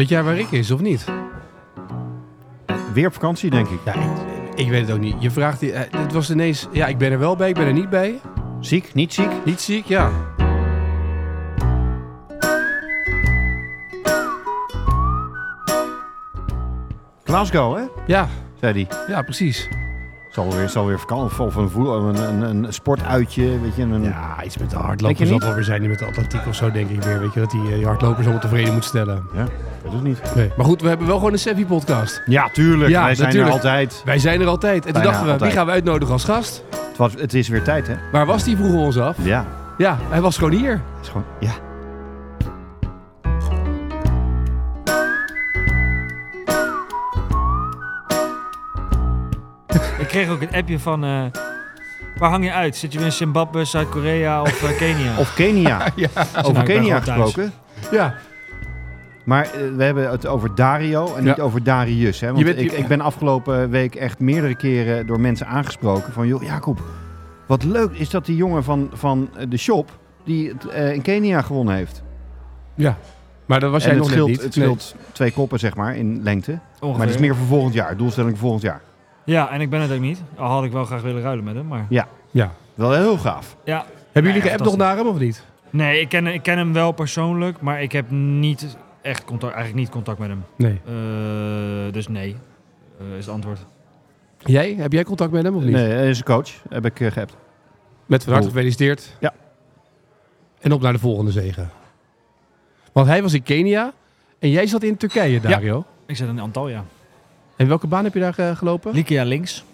Weet jij waar Rick is of niet? Weer op vakantie, denk ik. Ja, ik, ik weet het ook niet. Je vraagt, die- eh, het was ineens, ja, ik ben er wel bij, ik ben er niet bij. Ziek, niet ziek? Niet ziek, ja. Glasgow, hè? Ja, Zei hij. ja, precies. Zal weer, zal weer vakantie of, een, voel, een, een, een sportuitje, weet je. Een, Ja, iets met de je zal niet? wel weer zijn, die met de atletiek of zo, denk ik weer. Weet je, dat die, eh, die hardlopers allemaal tevreden moet stellen. Ja, dat is niet. Nee. Maar goed, we hebben wel gewoon een Sevi-podcast. Ja, tuurlijk. Ja, Wij zijn natuurlijk. er altijd. Wij zijn er altijd. En toen Bijna dachten we, altijd. wie gaan we uitnodigen als gast? Het, was, het is weer tijd, hè? Waar was die, vroegen we ons af. Ja. Ja, hij was gewoon hier. Is gewoon, ja. Kreeg ook een appje van... eh, waar hang je uit? Zit je in Zimbabwe, Zuid-Korea of eh, Kenia? Of Kenia. Ja. Over Nou, Kenia gesproken. ja. Maar eh, we hebben het over Dario en niet over Darius. Hè? Want Je bent- ik, ik ben afgelopen week echt meerdere keren door mensen aangesproken van... joh, Jacob, wat leuk is dat die jongen van, van de shop... die het eh, in Kenia gewonnen heeft. ja. Maar dat was en jij het nog scheelt, niet. het scheelt twee koppen, zeg maar, in lengte. Ongeveer. Maar het is meer voor volgend jaar. Doelstelling voor volgend jaar. Ja, en ik ben het ook niet. Al had ik wel graag willen ruilen met hem, maar... Nee. Ja. Wel heel gaaf. Ja. Hebben jullie Ja, geappt nog naar hem of niet? Nee, ik ken, ik ken hem wel persoonlijk, maar ik heb niet echt contact, eigenlijk niet contact met hem. Nee. Eh, dus nee, eh, is het antwoord. Jij? Heb jij contact met hem of niet? Nee, hij is een coach. Heb ik uh, geappt. Met van harte gefeliciteerd. Ja. En op naar de volgende zegen. Want hij was in Kenia en jij zat in Turkije, Dario. Ik zit in Antalya. En welke baan heb je daar eh, gelopen? Likia links.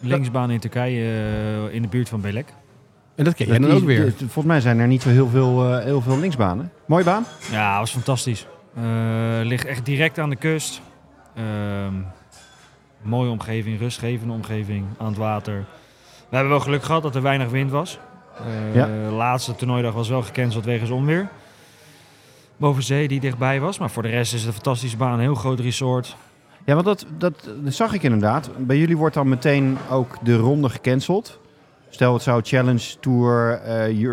Linksbaan in Turkije, eh, in de buurt van Belek. En dat ken Dat dan is- ook weer. dit- Volgens mij zijn er niet zo heel veel, eh, heel veel linksbanen. Mooie baan. Ja, was fantastisch. Eh, ligt echt direct aan de kust. Ehm, mooie omgeving, rustgevende omgeving, aan het water. We hebben wel geluk gehad dat er weinig wind was. Eh, Ja. De laatste toernooidag was wel gecanceld wegens onweer. Boven zee die dichtbij was. Maar voor de rest is het een fantastische baan. Een heel groot resort. Ja, want dat, dat, dat zag ik inderdaad. Bij jullie wordt dan meteen ook de ronde gecanceld. Stel het zou Challenge Tour, eh,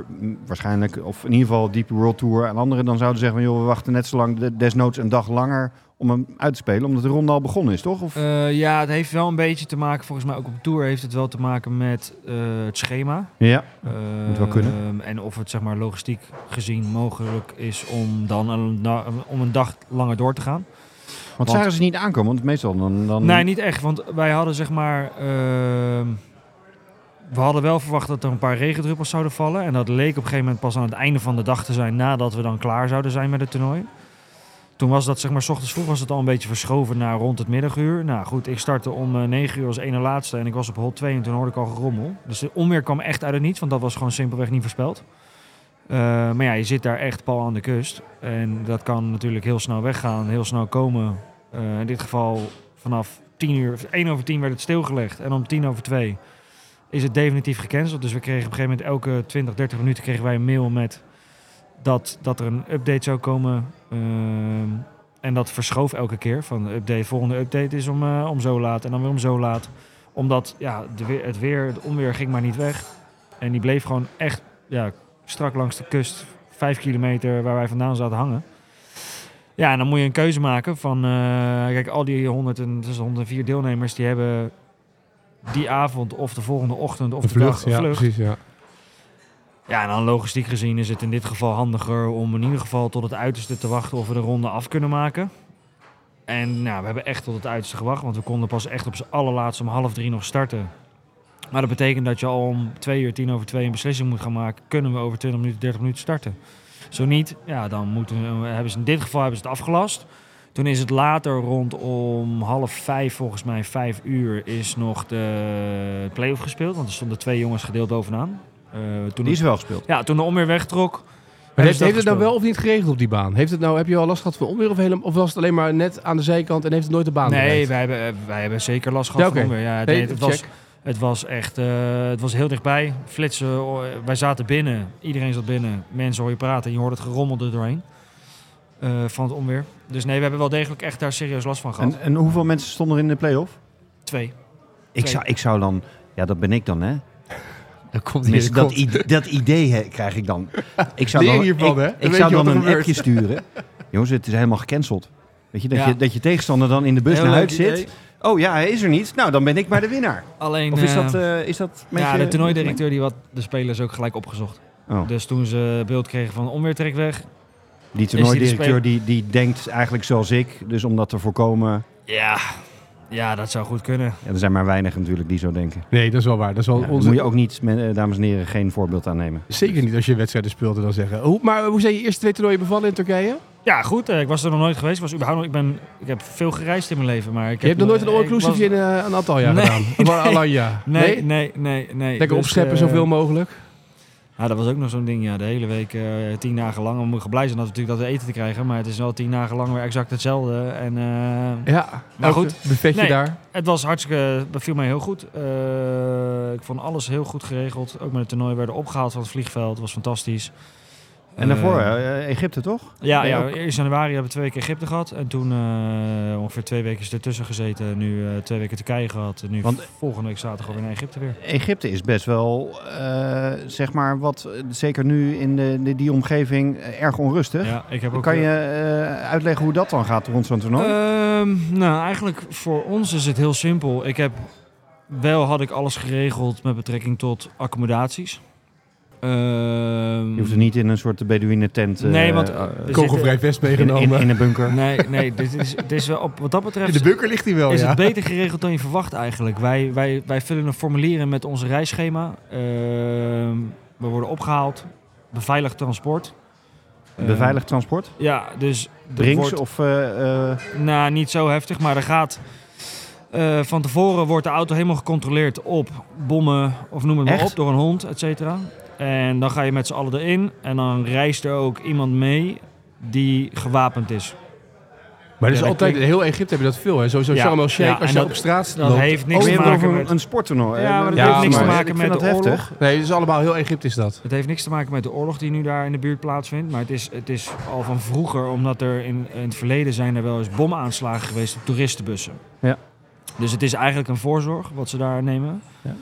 waarschijnlijk, of in ieder geval Deep World Tour en anderen dan zouden zeggen van joh, we wachten net zo lang, de- desnoods een dag langer om hem uit te spelen, omdat de ronde al begonnen is, toch? Of, Eh, ja, het heeft wel een beetje te maken, volgens mij ook op tour heeft het wel te maken met eh, het schema. ja. Moet wel kunnen. En of het zeg maar logistiek gezien mogelijk is om dan een, om een dag langer door te gaan. Want, zagen ze niet aankomen, want meestal dan... dan Nee, niet echt. Want wij hadden zeg maar. ehm, we hadden wel verwacht dat er een paar regendruppels zouden vallen. En dat leek op een gegeven moment pas aan het einde van de dag te zijn. nadat we dan klaar zouden zijn met het toernooi. Toen was dat zeg maar, s ochtends vroeg was het al een beetje verschoven naar rond het middaguur. Nou goed, ik startte om eh, 9 uur als ene laatste. En ik was op hol 2 en toen hoorde ik al gerommel. Dus de onweer kwam echt uit het niets, want dat was gewoon simpelweg niet voorspeld. Eh, maar ja, je zit daar echt pal aan de kust. En dat kan natuurlijk heel snel weggaan, heel snel komen. Eh, in dit geval vanaf 10 uur, 1 over 10 werd het stilgelegd. En om 10 over 2 is het definitief gecanceld. Dus we kregen op een gegeven moment elke 20, 30 minuten kregen wij een mail met dat, dat er een update zou komen. Ehm, en dat verschoof elke keer. Van de update, volgende update is om, eh, om zo laat en dan weer om zo laat. Omdat ja, de het weer, het onweer ging maar niet weg. En die bleef gewoon echt ja, strak langs de kust, vijf kilometer waar wij vandaan zaten hangen. Ja, en dan moet je een keuze maken van, eh, kijk, al die 100 en, dus 104 deelnemers, die hebben die avond of de volgende ochtend of de vlucht, dag een ja, precies, ja. Ja, en dan logistiek gezien is het in dit geval handiger om in ieder geval tot het uiterste te wachten of we de ronde af kunnen maken. En nou, we hebben echt tot het uiterste gewacht, want we konden pas echt op z'n allerlaatste om half drie nog starten. Maar dat betekent dat je al om twee uur, tien over twee een beslissing moet gaan maken. Kunnen we over 20 minuten, 30 minuten starten? Zo niet, ja, dan moeten we, hebben ze in dit geval hebben ze het afgelast. Toen is het later rondom half vijf, volgens mij vijf uur, is nog de play-off gespeeld. Want er stonden twee jongens gedeeld bovenaan. Eh, toen Die is wel gespeeld. ja, toen de onweer wegtrok. Maar heeft, heeft het nou wel of niet geregeld op die baan? Heeft het nou, heb je al last gehad van onweer of, helemaal, of was het alleen maar net aan de zijkant en heeft het nooit de baan Nee, bereikt? wij hebben, eh, wij hebben zeker last gehad Ja, van onweer. Ja, het, Nee, het, check. was, het was echt eh, het was heel dichtbij. Flitsen, oh, wij zaten binnen. Iedereen zat binnen. Mensen hoor je praten en je hoort het gerommel er doorheen. eh, van het onweer. Dus nee, we hebben wel degelijk echt daar serieus last van gehad. En, en hoeveel mensen stonden er in de play-off? Twee. Ik Twee. zou, ik zou dan... Ja, dat ben ik dan, hè? Dan komt Tenminste, dat, dat idee hè, krijg ik dan. Ik zou dan, hiervan, ik, zou dan een gebeurt. appje sturen. Jongens, het is helemaal gecanceld. Weet je, dat, Ja. je, dat je tegenstander dan in de bus Heel naar huis zit. Oh ja, hij is er niet. Nou, dan ben ik maar de winnaar. Alleen, Of is eh, dat, eh, is dat met ja, je- de toernooidirecteur die had de spelers ook gelijk opgezocht. Oh. Dus toen ze beeld kregen van onweertrek weg. Die toernooidirecteur die, die denkt eigenlijk zoals ik. Dus om dat te voorkomen... Ja, ja, dat zou goed kunnen. Ja, er zijn maar weinig natuurlijk die zo denken. Nee, dat is wel waar. Dat is wel Ja, onze... moet je ook niet, eh, dames en heren, geen voorbeeld aan nemen. Zeker niet als je wedstrijden speelt en dan zeggen. Hoe, maar hoe zijn je eerste twee toernooien bevallen in Turkije? Ja, goed. eh, ik was er nog nooit geweest. Ik Was überhaupt, nog- ik, ben, ik heb veel gereisd in mijn leven. Maar ik Je hebt nog nooit een all-inclusive in eh, een aantal jaar Nee, gedaan? Of Alanya? Nee, nee, nee, nee. Lekker Dus, opscheppen eh, zoveel mogelijk. Ja, dat was ook nog zo'n ding. Ja, de hele week, tien dagen lang. We moeten blij zijn dat we natuurlijk dat we eten te krijgen. Maar het is wel tien dagen lang weer exact hetzelfde. En eh, Ja, maar ook goed. Buffetje Nee. daar. het was hartstikke, dat viel mij heel goed. Ik vond alles heel goed geregeld. Ook met het toernooi werden opgehaald van het vliegveld. Het was fantastisch. En daarvoor, Eh, eh, Egypte toch? Ja, ja eerst januari hebben we twee weken Egypte gehad. En toen eh, ongeveer twee weken ertussen gezeten. Nu eh, twee weken Turkije gehad. En nu Want- volgende week zaterdag weer naar Egypte weer. Egypte is best wel, eh, zeg maar, wat, eh, zeker nu in de, de- die omgeving, eh, erg onrustig. Ja, ik heb ook, kan eh, je eh, uitleggen hoe dat dan gaat rond zo'n toernooi? Ehm, nou, eigenlijk voor ons is het heel simpel. Ik heb wel had ik alles geregeld met betrekking tot accommodaties. Ehm, je hoeft er niet in een soort Bedouinen tent eh, Nee, want- eh, we Kogelvrij vest in, in, meegenomen. in een bunker. Nee, nee, dit is, dit is wel op, wat dat In betreft de bunker ligt hij wel, is ja. het beter geregeld dan je verwacht eigenlijk. Wij, wij, wij vullen een formulier in met onze reisschema. Ehm, we worden opgehaald, beveiligd transport. Ehm, Beveiligd transport? Ja, dus Drinks wordt- of... eh, eh, Nou, niet zo heftig, maar er gaat... eh, van tevoren wordt de auto helemaal gecontroleerd op bommen of noem het maar Echt? op, door een hond, et cetera. En dan ga je met z'n allen erin en dan reist er ook iemand mee die gewapend is. Maar dat is altijd, in heel Egypte heb je dat veel. Hè? Sowieso Ja, Sharm el-Sheikh, ja, als je dat- op straat Dat loopt. heeft oh, niks te maken over met... een, sporttoernooi. Ja, maar dat Ja, heeft niks te maken met de oorlog. Nee, het is allemaal heel Egypte is dat. Het heeft niks te maken met de oorlog die nu daar in de buurt plaatsvindt. Maar het is, het is al van vroeger, omdat er in, in het verleden zijn er wel eens bomaanslagen geweest op toeristenbussen. Ja. Dus het is eigenlijk een voorzorg wat ze daar nemen. Ja.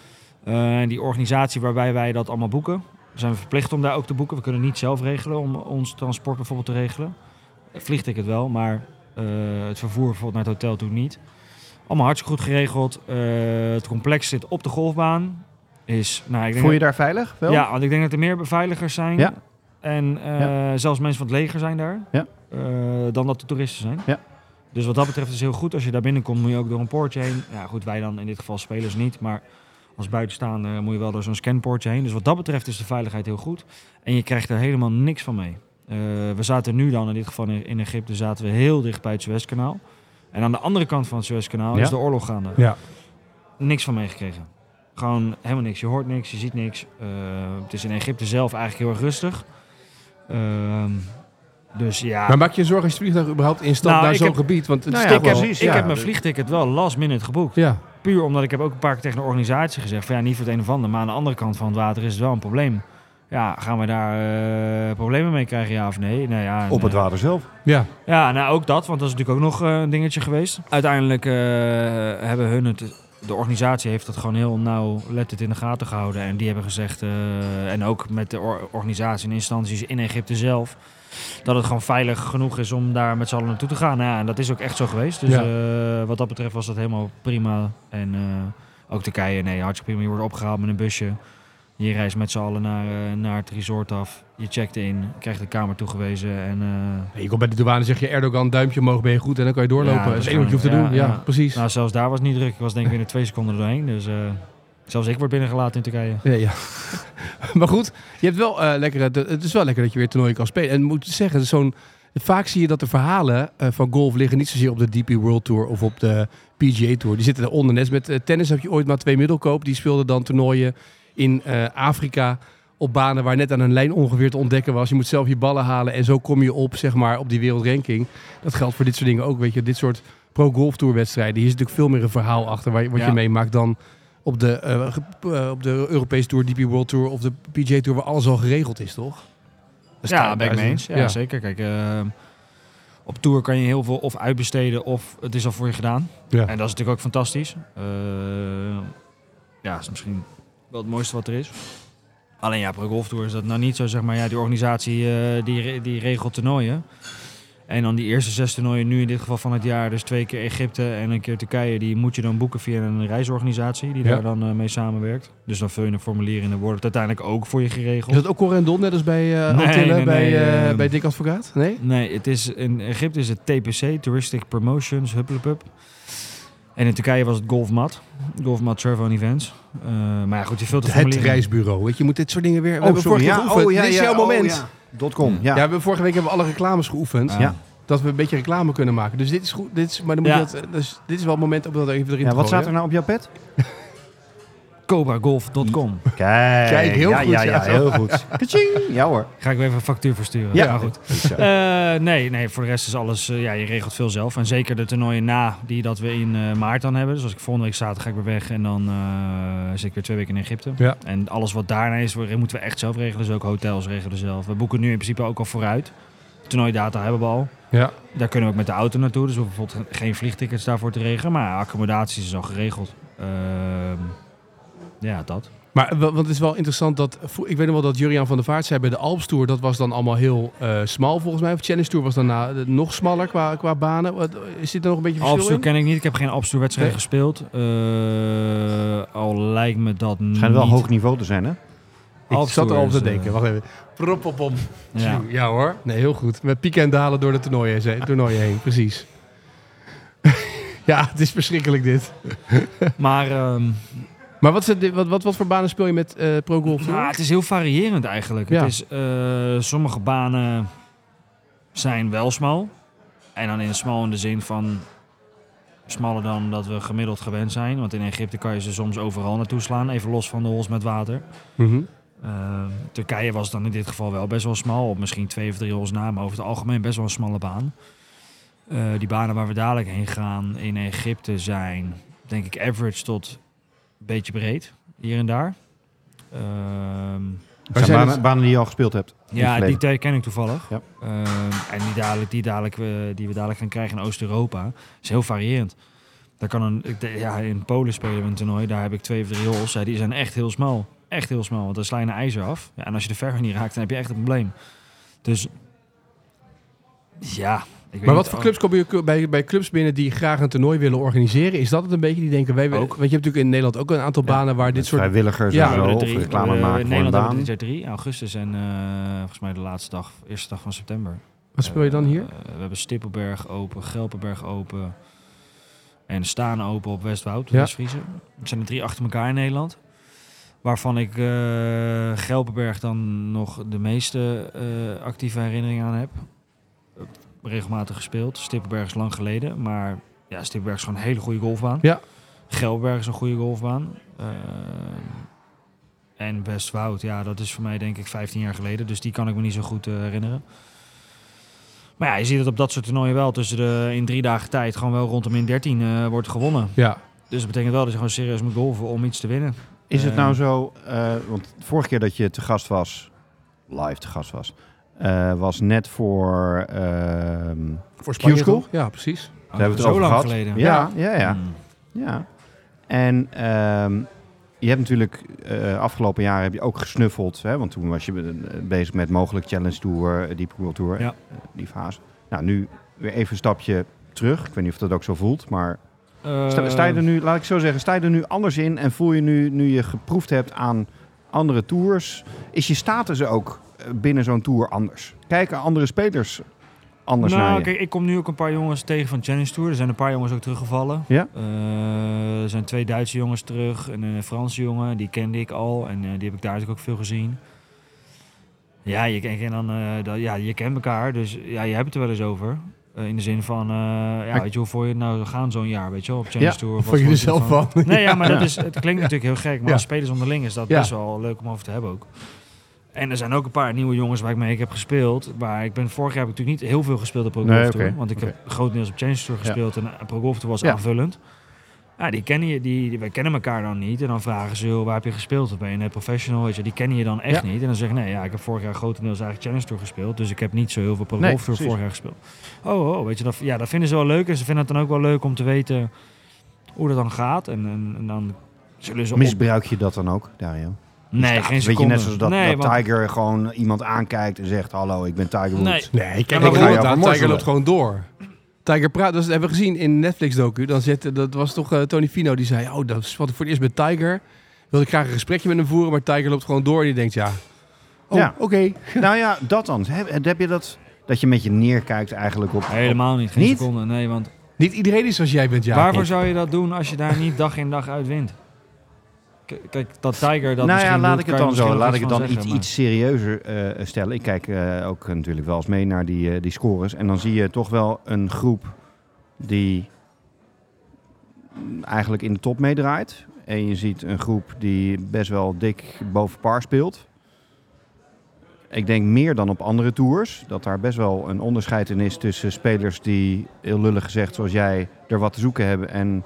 Eh, en die organisatie waarbij wij dat allemaal boeken, zijn we verplicht om daar ook te boeken. We kunnen niet zelf regelen om ons transport bijvoorbeeld te regelen. Het Vliegticket wel, maar eh, het vervoer bijvoorbeeld naar het hotel toe niet. Allemaal hartstikke goed geregeld. Eh, het complex zit op de golfbaan. Is, nou, ik denk Voel je daar veilig? Wel? ja, want ik denk dat er meer beveiligers zijn. Ja. En zelfs mensen van het leger zijn daar. Ja. dan dat de toeristen zijn. Ja. Dus wat dat betreft is het heel goed. Als je daar binnenkomt, moet je ook door een poortje heen. Ja, goed, wij dan in dit geval spelers niet. Maar als buitenstaander moet je wel door zo'n scanpoortje heen. Dus wat dat betreft is de veiligheid heel goed. En je krijgt er helemaal niks van mee. Eh, we zaten nu dan, in dit geval in, Egypte, zaten we heel dicht bij het Suezkanaal. En aan de andere kant van het Suezkanaal Ja. is de oorlog gaande Ja. niks van meegekregen. Gewoon helemaal niks. Je hoort niks, je ziet niks. Eh, het is in Egypte zelf eigenlijk heel erg rustig. Ehm, dus ja, Maar maak je zorgen als je vliegtuig überhaupt instapt Nou, naar zo'n heb- gebied? Want het Nou is ja, toch wel... precies. ik ja. heb mijn vliegticket wel last minute geboekt. Ja. Puur omdat ik heb ook een paar keer tegen de organisatie gezegd... van ja, niet voor het een of ander, maar aan de andere kant van het water is het wel een probleem. Ja, gaan we daar eh, problemen mee krijgen, ja of nee? Nou ja, en, Op het water zelf. Ja. Ja, nou ook dat, want dat is natuurlijk ook nog eh, een dingetje geweest. Uiteindelijk eh, hebben hun het, de organisatie heeft dat gewoon heel nauwlettend in de gaten gehouden. En die hebben gezegd, eh, en ook met de or- organisatie en instanties in Egypte zelf, dat het gewoon veilig genoeg is om daar met z'n allen naartoe te gaan. Nou ja, en dat is ook echt zo geweest. Dus Ja. eh, wat dat betreft was dat helemaal prima. En eh, ook Turkije, nee, hartstikke prima. Je wordt opgehaald met een busje. Je reist met z'n allen naar, eh, naar het resort af. Je checkt in, krijgt de kamer toegewezen en... eh, Je komt bij de douane zeg je Erdogan, duimpje omhoog, ben je goed en dan kan je doorlopen. Ja, dat is enige wat je hoeft te ja, doen. Ja, ja. precies. Nou, zelfs daar was het niet druk. Ik was denk ik binnen twee seconden er doorheen. Dus zelfs ik word binnengelaten in Turkije. Ja, ja. maar goed, je hebt wel eh, lekker, het is wel lekker dat je weer toernooien kan spelen. En moet zeggen, zo'n, vaak zie je dat de verhalen eh, van golf liggen niet zozeer op de DP World Tour of op de PGA Tour. Die zitten eronder. Net met eh, tennis heb je ooit maar twee middelkoop. Die speelden dan toernooien in Afrika op banen waar net aan een lijn ongeveer te ontdekken was. Je moet zelf je ballen halen en zo kom je op, zeg maar, op die wereldranking. Dat geldt voor dit soort dingen ook, weet je. Dit soort pro-golf tour wedstrijden. Hier is natuurlijk veel meer een verhaal achter waar, je- wat Ja. je meemaakt dan op de, eh, eh, op de Europese Tour, DP World Tour of de PGA Tour, waar alles al geregeld is, toch? Dat Ja, staat ben ik mee eens. Ja, zeker. Kijk, eh, op tour kan je heel veel of uitbesteden of het is al voor je gedaan. Ja. En dat is natuurlijk ook fantastisch. Eh, ja, is misschien wel het mooiste wat er is. Alleen ja, Pro Golf Tour is dat nou niet zo, zeg maar. Ja, die organisatie eh, die, die regelt toernooien. En dan die eerste zes toernooien, nu in dit geval van het jaar, dus twee keer Egypte en een keer Turkije, die moet je dan boeken via een reisorganisatie die Ja. daar dan eh, mee samenwerkt. Dus dan vul je een formulier in en wordt het uiteindelijk ook voor je geregeld. Is dat ook Corendon, net als bij Nee, nee, bij, nee, eh, eh, bij Dick Advocaat? Nee? Nee, het is, in Egypte is het TPC, Touristic Promotions, Hupplepup. En in Turkije was het Golfmat, Golfmat Travel Events. Maar ja, goed, je vult Het formulier in. reisbureau. Weet je, je moet dit soort dingen weer... We Oh, hebben sorry. Ja, oh, ja, Dit is ja, jouw oh, moment. .com, Ja. ja. we hebben vorige week hebben we alle reclames geoefend. Ja. Dat we een beetje reclame kunnen maken. Dus dit is goed. Dit is, maar dan moet je dat, dus dit is wel het moment om dat even erin Ja, te wat staat er nou op jouw pet? CobraGolf.com. Kijk, Kijk, heel ja, goed, Ja, ja. ja, heel goed. Kaching. Ja hoor. Ga ik weer even een factuur versturen. Ja. maar goed. Eh, nee, nee, voor de rest is alles, eh, ja, je regelt veel zelf. En zeker de toernooien na die dat we in eh, maart dan hebben. Dus als ik volgende week zaterdag ga ik weer weg en dan eh, zit ik weer twee weken in Egypte. Ja. En alles wat daarna is, moeten we echt zelf regelen. Dus ook hotels regelen zelf. We boeken nu in principe ook al vooruit. Toernooidata hebben we al. Ja. Daar kunnen we ook met de auto naartoe. Dus we hoeven bijvoorbeeld geen vliegtickets daarvoor te regelen. Maar accommodaties is al geregeld. Ehm, ja, dat. Maar want het is wel interessant dat... Ik weet nog wel dat Juriaan van der Vaart zei bij de Alps Tour... dat was dan allemaal heel eh, smal volgens mij. Of Challenge Tour was daarna eh, nog smaller qua, qua banen. Wat, is dit er nog een beetje verschil Alpstoer in? ken ik niet. Ik heb geen Alpstoer wedstrijd Nee. gespeeld. Eh, al lijkt me dat Het schijnt wel hoog niveau te zijn, hè? Ik Alpstoer zat er al op te denken. Wacht even. Propopom. Ja. Ja. hoor. Nee, heel goed. Met pieken en dalen door de toernooien, ze- toernooien heen. Precies. ja, het is verschrikkelijk dit. Maar ehm, Maar wat, is het, wat, wat, wat voor banen speel je met eh Pro Golf nou, het is heel variërend eigenlijk. Ja. Het is, eh, sommige banen zijn wel smal. En dan in smal in de zin van smaller dan dat we gemiddeld gewend zijn. Want in Egypte kan je ze soms overal naartoe slaan. Even los van de hols met water. Mhm. Ehm, Turkije was dan in dit geval wel best wel smal. Op misschien twee of drie holes na, maar over het algemeen best wel een smalle baan. Eh, die banen waar we dadelijk heen gaan in Egypte zijn, denk ik, average tot beetje breed. Hier en daar. Ehm, Het zijn zijn banen, het- banen die je al gespeeld hebt. ja, die ken ik toevallig. Ja. Ehm, en die, dadelijk, die, dadelijk, die we dadelijk gaan krijgen in Oost-Europa is heel variërend. Daar kan een, ik, de- ja, in Polen spelen we een toernooi, daar heb ik twee of drie holes. Ja, die zijn echt heel smal. Echt heel smal, want dan sla je een ijzer af. Ja, en als je de verf niet raakt, dan heb je echt een probleem. Dus ja. Ik Maar wat voor oh, clubs kom je bij, bij clubs binnen die graag een toernooi willen organiseren? Is dat het een beetje? Die denken, wij, willen- Ook. Want je hebt natuurlijk in Nederland ook een aantal Ja, banen waar dit soort... Vrijwilligers Ja, en we zo, of drie. reclame Eh, maken In voor een Nederland hebben we baan. dit jaar drie. Augustus en eh, volgens mij de laatste dag, eerste dag van september. Wat speel je dan hier? Eh, we hebben Stippelberg open, Gelpenberg open en Staan open op Westwoud, Ja. West-Friese. Er zijn er drie achter elkaar in Nederland. Waarvan ik eh Gelpenberg dan nog de meeste eh, actieve herinneringen aan heb. Regelmatig gespeeld. Stippelberg is lang geleden, maar ja, Stippelberg is gewoon een hele goede golfbaan. Ja. Gelpenberg is een goede golfbaan. Eh, en Westwoud, ja, dat is voor mij denk ik 15 jaar geleden. Dus die kan ik me niet zo goed eh, herinneren. Maar ja, je ziet het op dat soort toernooien wel tussen de in drie dagen tijd gewoon wel rond de min 13 eh, wordt gewonnen. Ja. Dus dat betekent wel dat je gewoon serieus moet golven om iets te winnen. Is het nou zo, eh, want vorige keer dat je te gast was, live te gast was, was net voor... ehm, Voor Spanje Q-School? toch? Ja, precies. Daar hebben we het zo over lang gehad. geleden. Ja, ja, ja. Hmm. ja. En ehm, je hebt natuurlijk eh, afgelopen jaren heb je ook gesnuffeld, hè, want toen was je eh, bezig met mogelijk Challenge Tour, eh, Deep World Tour, Ja. eh, die fase. Nou, nu weer even een stapje terug. Ik weet niet of dat ook zo voelt, maar sta, sta je er nu, laat ik zo zeggen, sta je er nu anders in en voel je nu, nu je geproefd hebt aan andere tours, is je status ook eh, binnen zo'n tour anders? Kijken andere spelers anders naar Nou, je? kijk, ik kom nu ook een paar jongens tegen van Challenge Tour. Er zijn een paar jongens ook teruggevallen. Ja? Eh, er zijn twee Duitse jongens terug en een Franse jongen. Die kende ik al en eh, die heb ik daar natuurlijk ook veel gezien. Ja, je, en dan, eh, dat, ja, je kent elkaar, dus ja, je hebt het er wel eens over. In de zin van, eh, ja, weet je, hoe voor je het nou gaan zo'n jaar, weet je wel, op Challenge Ja, Tour. of Wat wat vond je vond er zelf ervan? van? Nee, ja, maar dat is, het klinkt natuurlijk heel gek, maar Ja. als spelers onderling is dat Ja. best wel leuk om over te hebben ook. En er zijn ook een paar nieuwe jongens waar ik mee heb gespeeld. Maar ik ben vorig jaar heb ik natuurlijk niet heel veel gespeeld op Pro Golf Nee, Tour. Want ik oké. heb grotendeels op Challenge Tour gespeeld en eh, Pro Golf Tour was Ja. aanvullend. Ja, die kennen je, die, die, wij kennen elkaar dan niet. En dan vragen ze, waar heb je gespeeld? Of ben je net professional? Weet je, die kennen je dan echt Ja. niet. En dan zeg ik, nee, ja, ik heb vorig jaar grotendeels eigenlijk Challenge Tour gespeeld. Dus ik heb niet zo heel veel Pro Nee, Golf Tour precies. vorig jaar gespeeld. Oh, oh, weet je, dat, ja, dat vinden ze wel leuk. En ze vinden het dan ook wel leuk om te weten hoe dat dan gaat. En, en, en dan zullen ze Misbruik je dat dan ook, Dario? Nee, staat. geen Weet seconde. je, net zoals dat, nee, dat want- Tiger gewoon iemand aankijkt en zegt... Hallo, ik ben Tiger Woods. Nee. Nee, kijk, ik ga je aan. Tiger loopt gewoon door. Tiger praat, dat hebben we gezien in Netflix-docu. Dan zit, dat was toch eh, Tony Fino die zei... Oh, dat is wat ik voor het eerst met Tiger. Wilde ik graag een gesprekje met hem voeren, maar Tiger loopt gewoon door. En die denkt, ja, oh, Ja. oké. Nou ja, dat dan. Heb, heb je dat... Dat je met je neerkijkt eigenlijk op... Helemaal niet, geen Niet? seconde. Nee, want Niet iedereen is zoals jij bent, ja. waarvoor zou je dat doen als je daar niet dag in dag uit wint? Kijk, dat Tiger dat nou ja, laat doet, ik het dan zo. Laat ik het dan iets, iets serieuzer eh, stellen. Ik kijk eh, ook natuurlijk wel eens mee naar die, eh, die scores. En dan zie je toch wel een groep die eigenlijk in de top meedraait. En je ziet een groep die best wel dik boven par speelt. Ik denk meer dan op andere tours. Dat daar best wel een onderscheid in is tussen spelers die, heel lullig gezegd zoals jij, er wat te zoeken hebben. En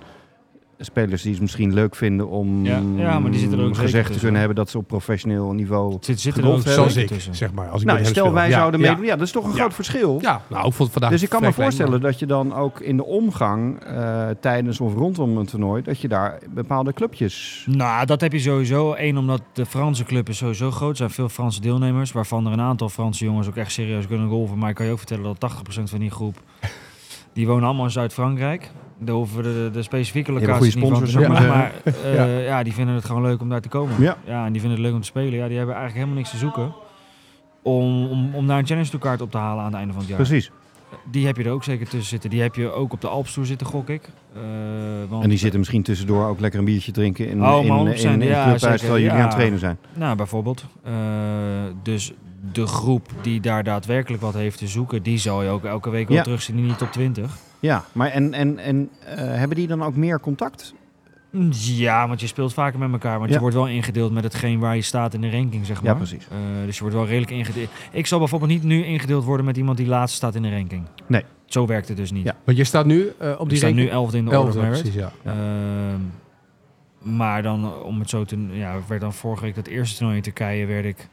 spelers die het misschien leuk vinden om Ja, ja, maar die zitten er ook gezegd te kunnen hebben dat ze op professioneel niveau... Zit, zitten er ook Zoals ik, tussen. zeg maar. Als ik Nou, stel speel. wij Ja, zouden ja. meedoen. Ja, dat is toch een Ja. groot verschil. Ja, nou, vond het vandaag Dus ik kan me voorstellen dat je dan ook in de omgang eh, tijdens of rondom een toernooi, dat je daar bepaalde clubjes... Nou, dat heb je sowieso. Eén, omdat de Franse club is sowieso groot. Er zijn veel Franse deelnemers, waarvan er een aantal Franse jongens ook echt serieus kunnen golven. Maar ik kan je ook vertellen dat 80% van die groep, die wonen allemaal in Zuid-Frankrijk. We de, de specifieke locaties goede niet van te sponsors, noemen. zeg Maar maar. eh, ja. die vinden het gewoon leuk om daar te komen. Ja. Ja, en die vinden het leuk om te spelen. Ja, die hebben eigenlijk helemaal niks te zoeken om, om, om daar een Challenge Tour kaart op te halen aan het einde van het jaar. Precies. Die heb je er ook zeker tussen zitten. Die heb je ook op de Alps Tour zitten, gok ik. Eh, want, En die zitten misschien tussendoor ook lekker een biertje drinken in, Oh, in, in, 100%, in, ja, clubhuis terwijl jullie Ja. aan het trainen zijn. Nou, bijvoorbeeld. Eh, dus de groep die daar daadwerkelijk wat heeft te zoeken, die zal je ook elke week wel Ja. terugzien in die top 20. Ja, maar en, en, en eh, hebben die dan ook meer contact? Ja, want je speelt vaker met elkaar. Want Ja. je wordt wel ingedeeld met hetgeen waar je staat in de ranking, zeg maar. Ja, precies. Eh, dus je wordt wel redelijk ingedeeld. Ik zal bijvoorbeeld niet nu ingedeeld worden met iemand die laatste staat in de ranking. Nee. Zo werkt het dus niet. Ja. Want je staat nu eh, op Die die staan nu ranking- 11 in de Order of Elfde, Merit. precies, ja. Ehm, maar dan, om het zo te... Ja, ik werd dan vorige week dat eerste toernooi in Turkije, werd ik...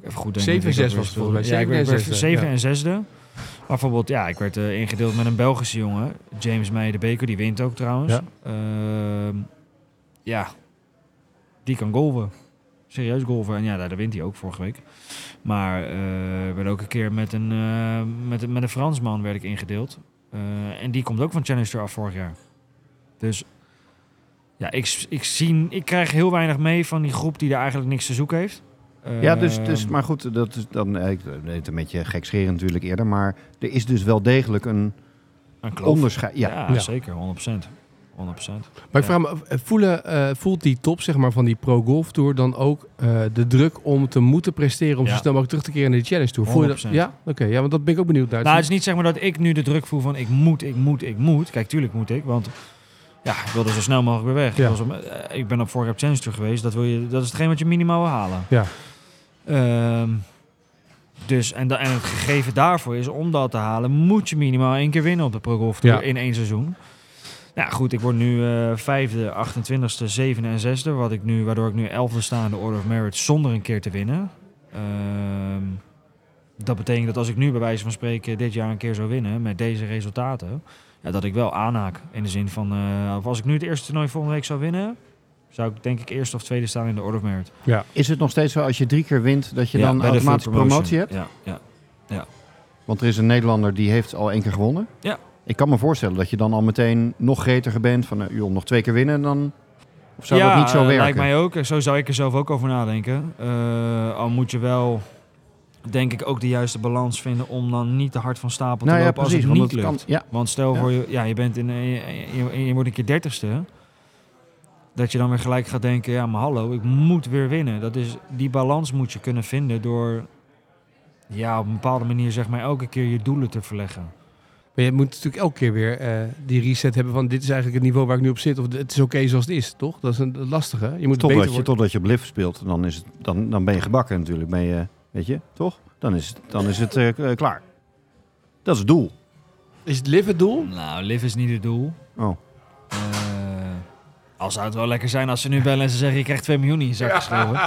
Even goed denken. Zeven en wie ik zes ook was het volgens mij. speelde. Ja, ik Zeven werd, en werd zesde, zeven ja. en zesde. Maar bijvoorbeeld, ja, ik werd eh, ingedeeld met een Belgische jongen. James Meijer de Beker, die wint ook trouwens. Ja. Ehm, ja, die kan golven. Serieus golven. En ja, daar daar wint hij ook vorige week. Maar eh, ik werd ook een keer met een, eh, met, een- met een Fransman werd ik ingedeeld. Eh, en die komt ook van Challenger af vorig jaar. Dus ja, ik, ik, zie, ik krijg heel weinig mee van die groep die daar eigenlijk niks te zoeken heeft. Ja, dus, dus, Ehm, maar goed, dat is dan, ik weet het een beetje gekscherend natuurlijk eerder, maar er is dus wel degelijk een een onderscheid. Ja, Ja, Ja. zeker, 100%. 100%. Maar ik vraag me, eh, voelen, eh, voelt die top zeg maar, van die Pro Golf Tour dan ook eh, de druk om te moeten presteren om zo snel mogelijk terug te keren naar de Challenge Tour? Voel je dat? 100%. Ja? Oké, ja, want dat ben ik ook benieuwd naar. Nou, het is niet zeg maar dat ik nu de druk voel van ik moet, ik moet, ik moet. Kijk, tuurlijk moet ik, want ja, ik wil er zo snel mogelijk weer weg. Ja. Ik, was op, ik ben op vorig jaar op Challenge Tour geweest. Dat, wil je, dat is hetgeen wat je minimaal wil halen. Ja. Ehm, dus, en, en het gegeven daarvoor is, om dat te halen, moet je minimaal één keer winnen op de Pro Golf Tour Ja. in één seizoen. Ja, goed, ik word nu eh, vijfde, 28ste, zevende en zesde. Wat ik nu, waardoor ik nu elfde sta in de Order of Merit zonder een keer te winnen. Ehm, dat betekent dat als ik nu bij wijze van spreken dit jaar een keer zou winnen met deze resultaten, ja, dat ik wel aanhaak. In de zin van, of als ik nu het eerste toernooi volgende week zou winnen, zou ik denk ik eerste of tweede staan in de Order of Merit. Is het nog steeds zo als je drie keer wint dat je Ja, dan automatisch promotie hebt? Ja, ja. Want er is een Nederlander die heeft al één keer gewonnen. Ja. Ik kan me voorstellen dat je dan al meteen nog gretiger bent van uh, joh, nog twee keer winnen dan. Of zou dat niet zo eh, werken? lijkt mij ook. Zo zou ik er zelf ook over nadenken. Eh, al moet je wel, denk ik, ook de juiste balans vinden om dan niet te hard van stapel te nou ja, lopen precies. als het niet lukt. kan, ja, Want stel Ja. voor je, ja, je bent in, je, je, je wordt een keer dertigste. Dat je dan weer gelijk gaat denken, ja, maar hallo, ik moet weer winnen. Dat is, die balans moet je kunnen vinden door, ja, op een bepaalde manier zeg maar elke keer je doelen te verleggen. Maar je moet natuurlijk elke keer weer eh, die reset hebben van dit is eigenlijk het niveau waar ik nu op zit. Of het is oké zoals het is, toch? Dat is een lastige. Je moet beter totdat, je, worden. totdat je op lift speelt, dan, is het, dan, dan ben je gebakken natuurlijk. Ben je, weet je, toch? Dan is het, dan is het eh, eh, klaar. Dat is het doel. Is het live het doel? Nou, live is niet het doel. Oh. Al zou het wel lekker zijn als ze nu bellen en ze zeggen je krijgt 2 miljoen in je zak geschreven.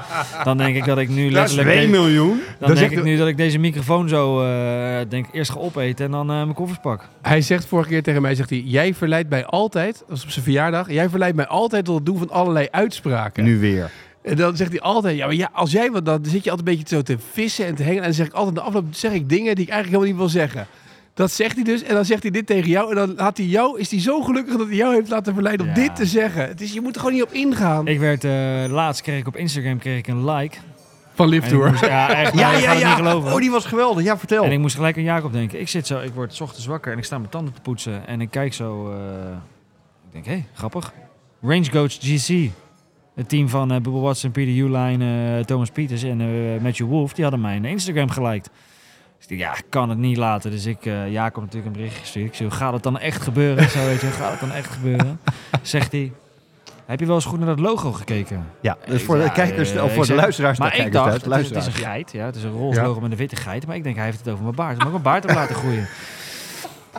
Dan denk ik dat ik nu letterlijk... de- miljoen. dan Dat denk ik de- nu dat ik deze microfoon zo eh, denk eerst ga opeten en dan eh, mijn koffers pak. Hij zegt vorige keer tegen mij, zegt hij, jij verleidt mij altijd, dat was op zijn verjaardag, jij verleidt mij altijd tot het doen van allerlei uitspraken. Nu weer. En dan zegt hij altijd, ja, maar ja, als jij wat, dan zit je altijd een beetje zo te vissen en te hangen. En dan zeg ik altijd, de afloop zeg ik dingen die ik eigenlijk helemaal niet wil zeggen. Dat zegt hij dus. En dan zegt hij dit tegen jou. En dan laat hij jou, is hij zo gelukkig dat hij jou heeft laten verleiden om Ja. dit te zeggen. Het is, je moet er gewoon niet op ingaan. Ik werd, eh, laatst kreeg ik op Instagram kreeg ik een like. Van Tour. moest- ja, echt, Ja, ja, niet geloven. Oh, die was geweldig. Ja, vertel. En ik moest gelijk aan Jacob denken. Ik zit zo, ik word 's ochtends wakker en ik sta mijn tanden te poetsen. En ik kijk zo, eh, ik denk, hé, hey, grappig. Range Coach GC. Het team van eh Bubba Watson, Peter Uline, Thomas Pieters en eh, Matthew Wolf, die hadden mijn Instagram geliked. Dus ik ja, ik kan het niet laten. Dus ik, eh Jacob natuurlijk een bericht gestuurd. Ik zei, gaat het dan echt gebeuren? Zo weet je, gaat het dan echt gebeuren? Zegt hij, heb je wel eens goed naar dat logo gekeken? Ja, dus voor de Ja, kijkers, eh, of voor de luisteraars, Maar ik dacht, het is, het is luisteraars. een geit, ja, het is een roze Ja. logo met een witte geit. Maar ik denk, hij heeft het over mijn baard. Mag ik mijn baard ook laten groeien?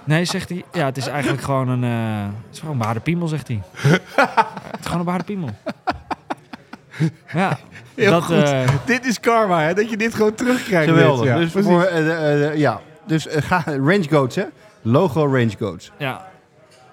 Nee, zegt hij. Ja, het is eigenlijk gewoon een, eh, het is gewoon een behaarde piemel, zegt hij. het is gewoon een behaarde piemel. Ja, Heel dat, goed. eh, dit is karma, hè? Dat je dit gewoon terugkrijgt. Geweldig. Ja, dus voor, eh, eh, eh, ja. dus eh, ga, Range Goats, hè? Logo Range Goats. ja.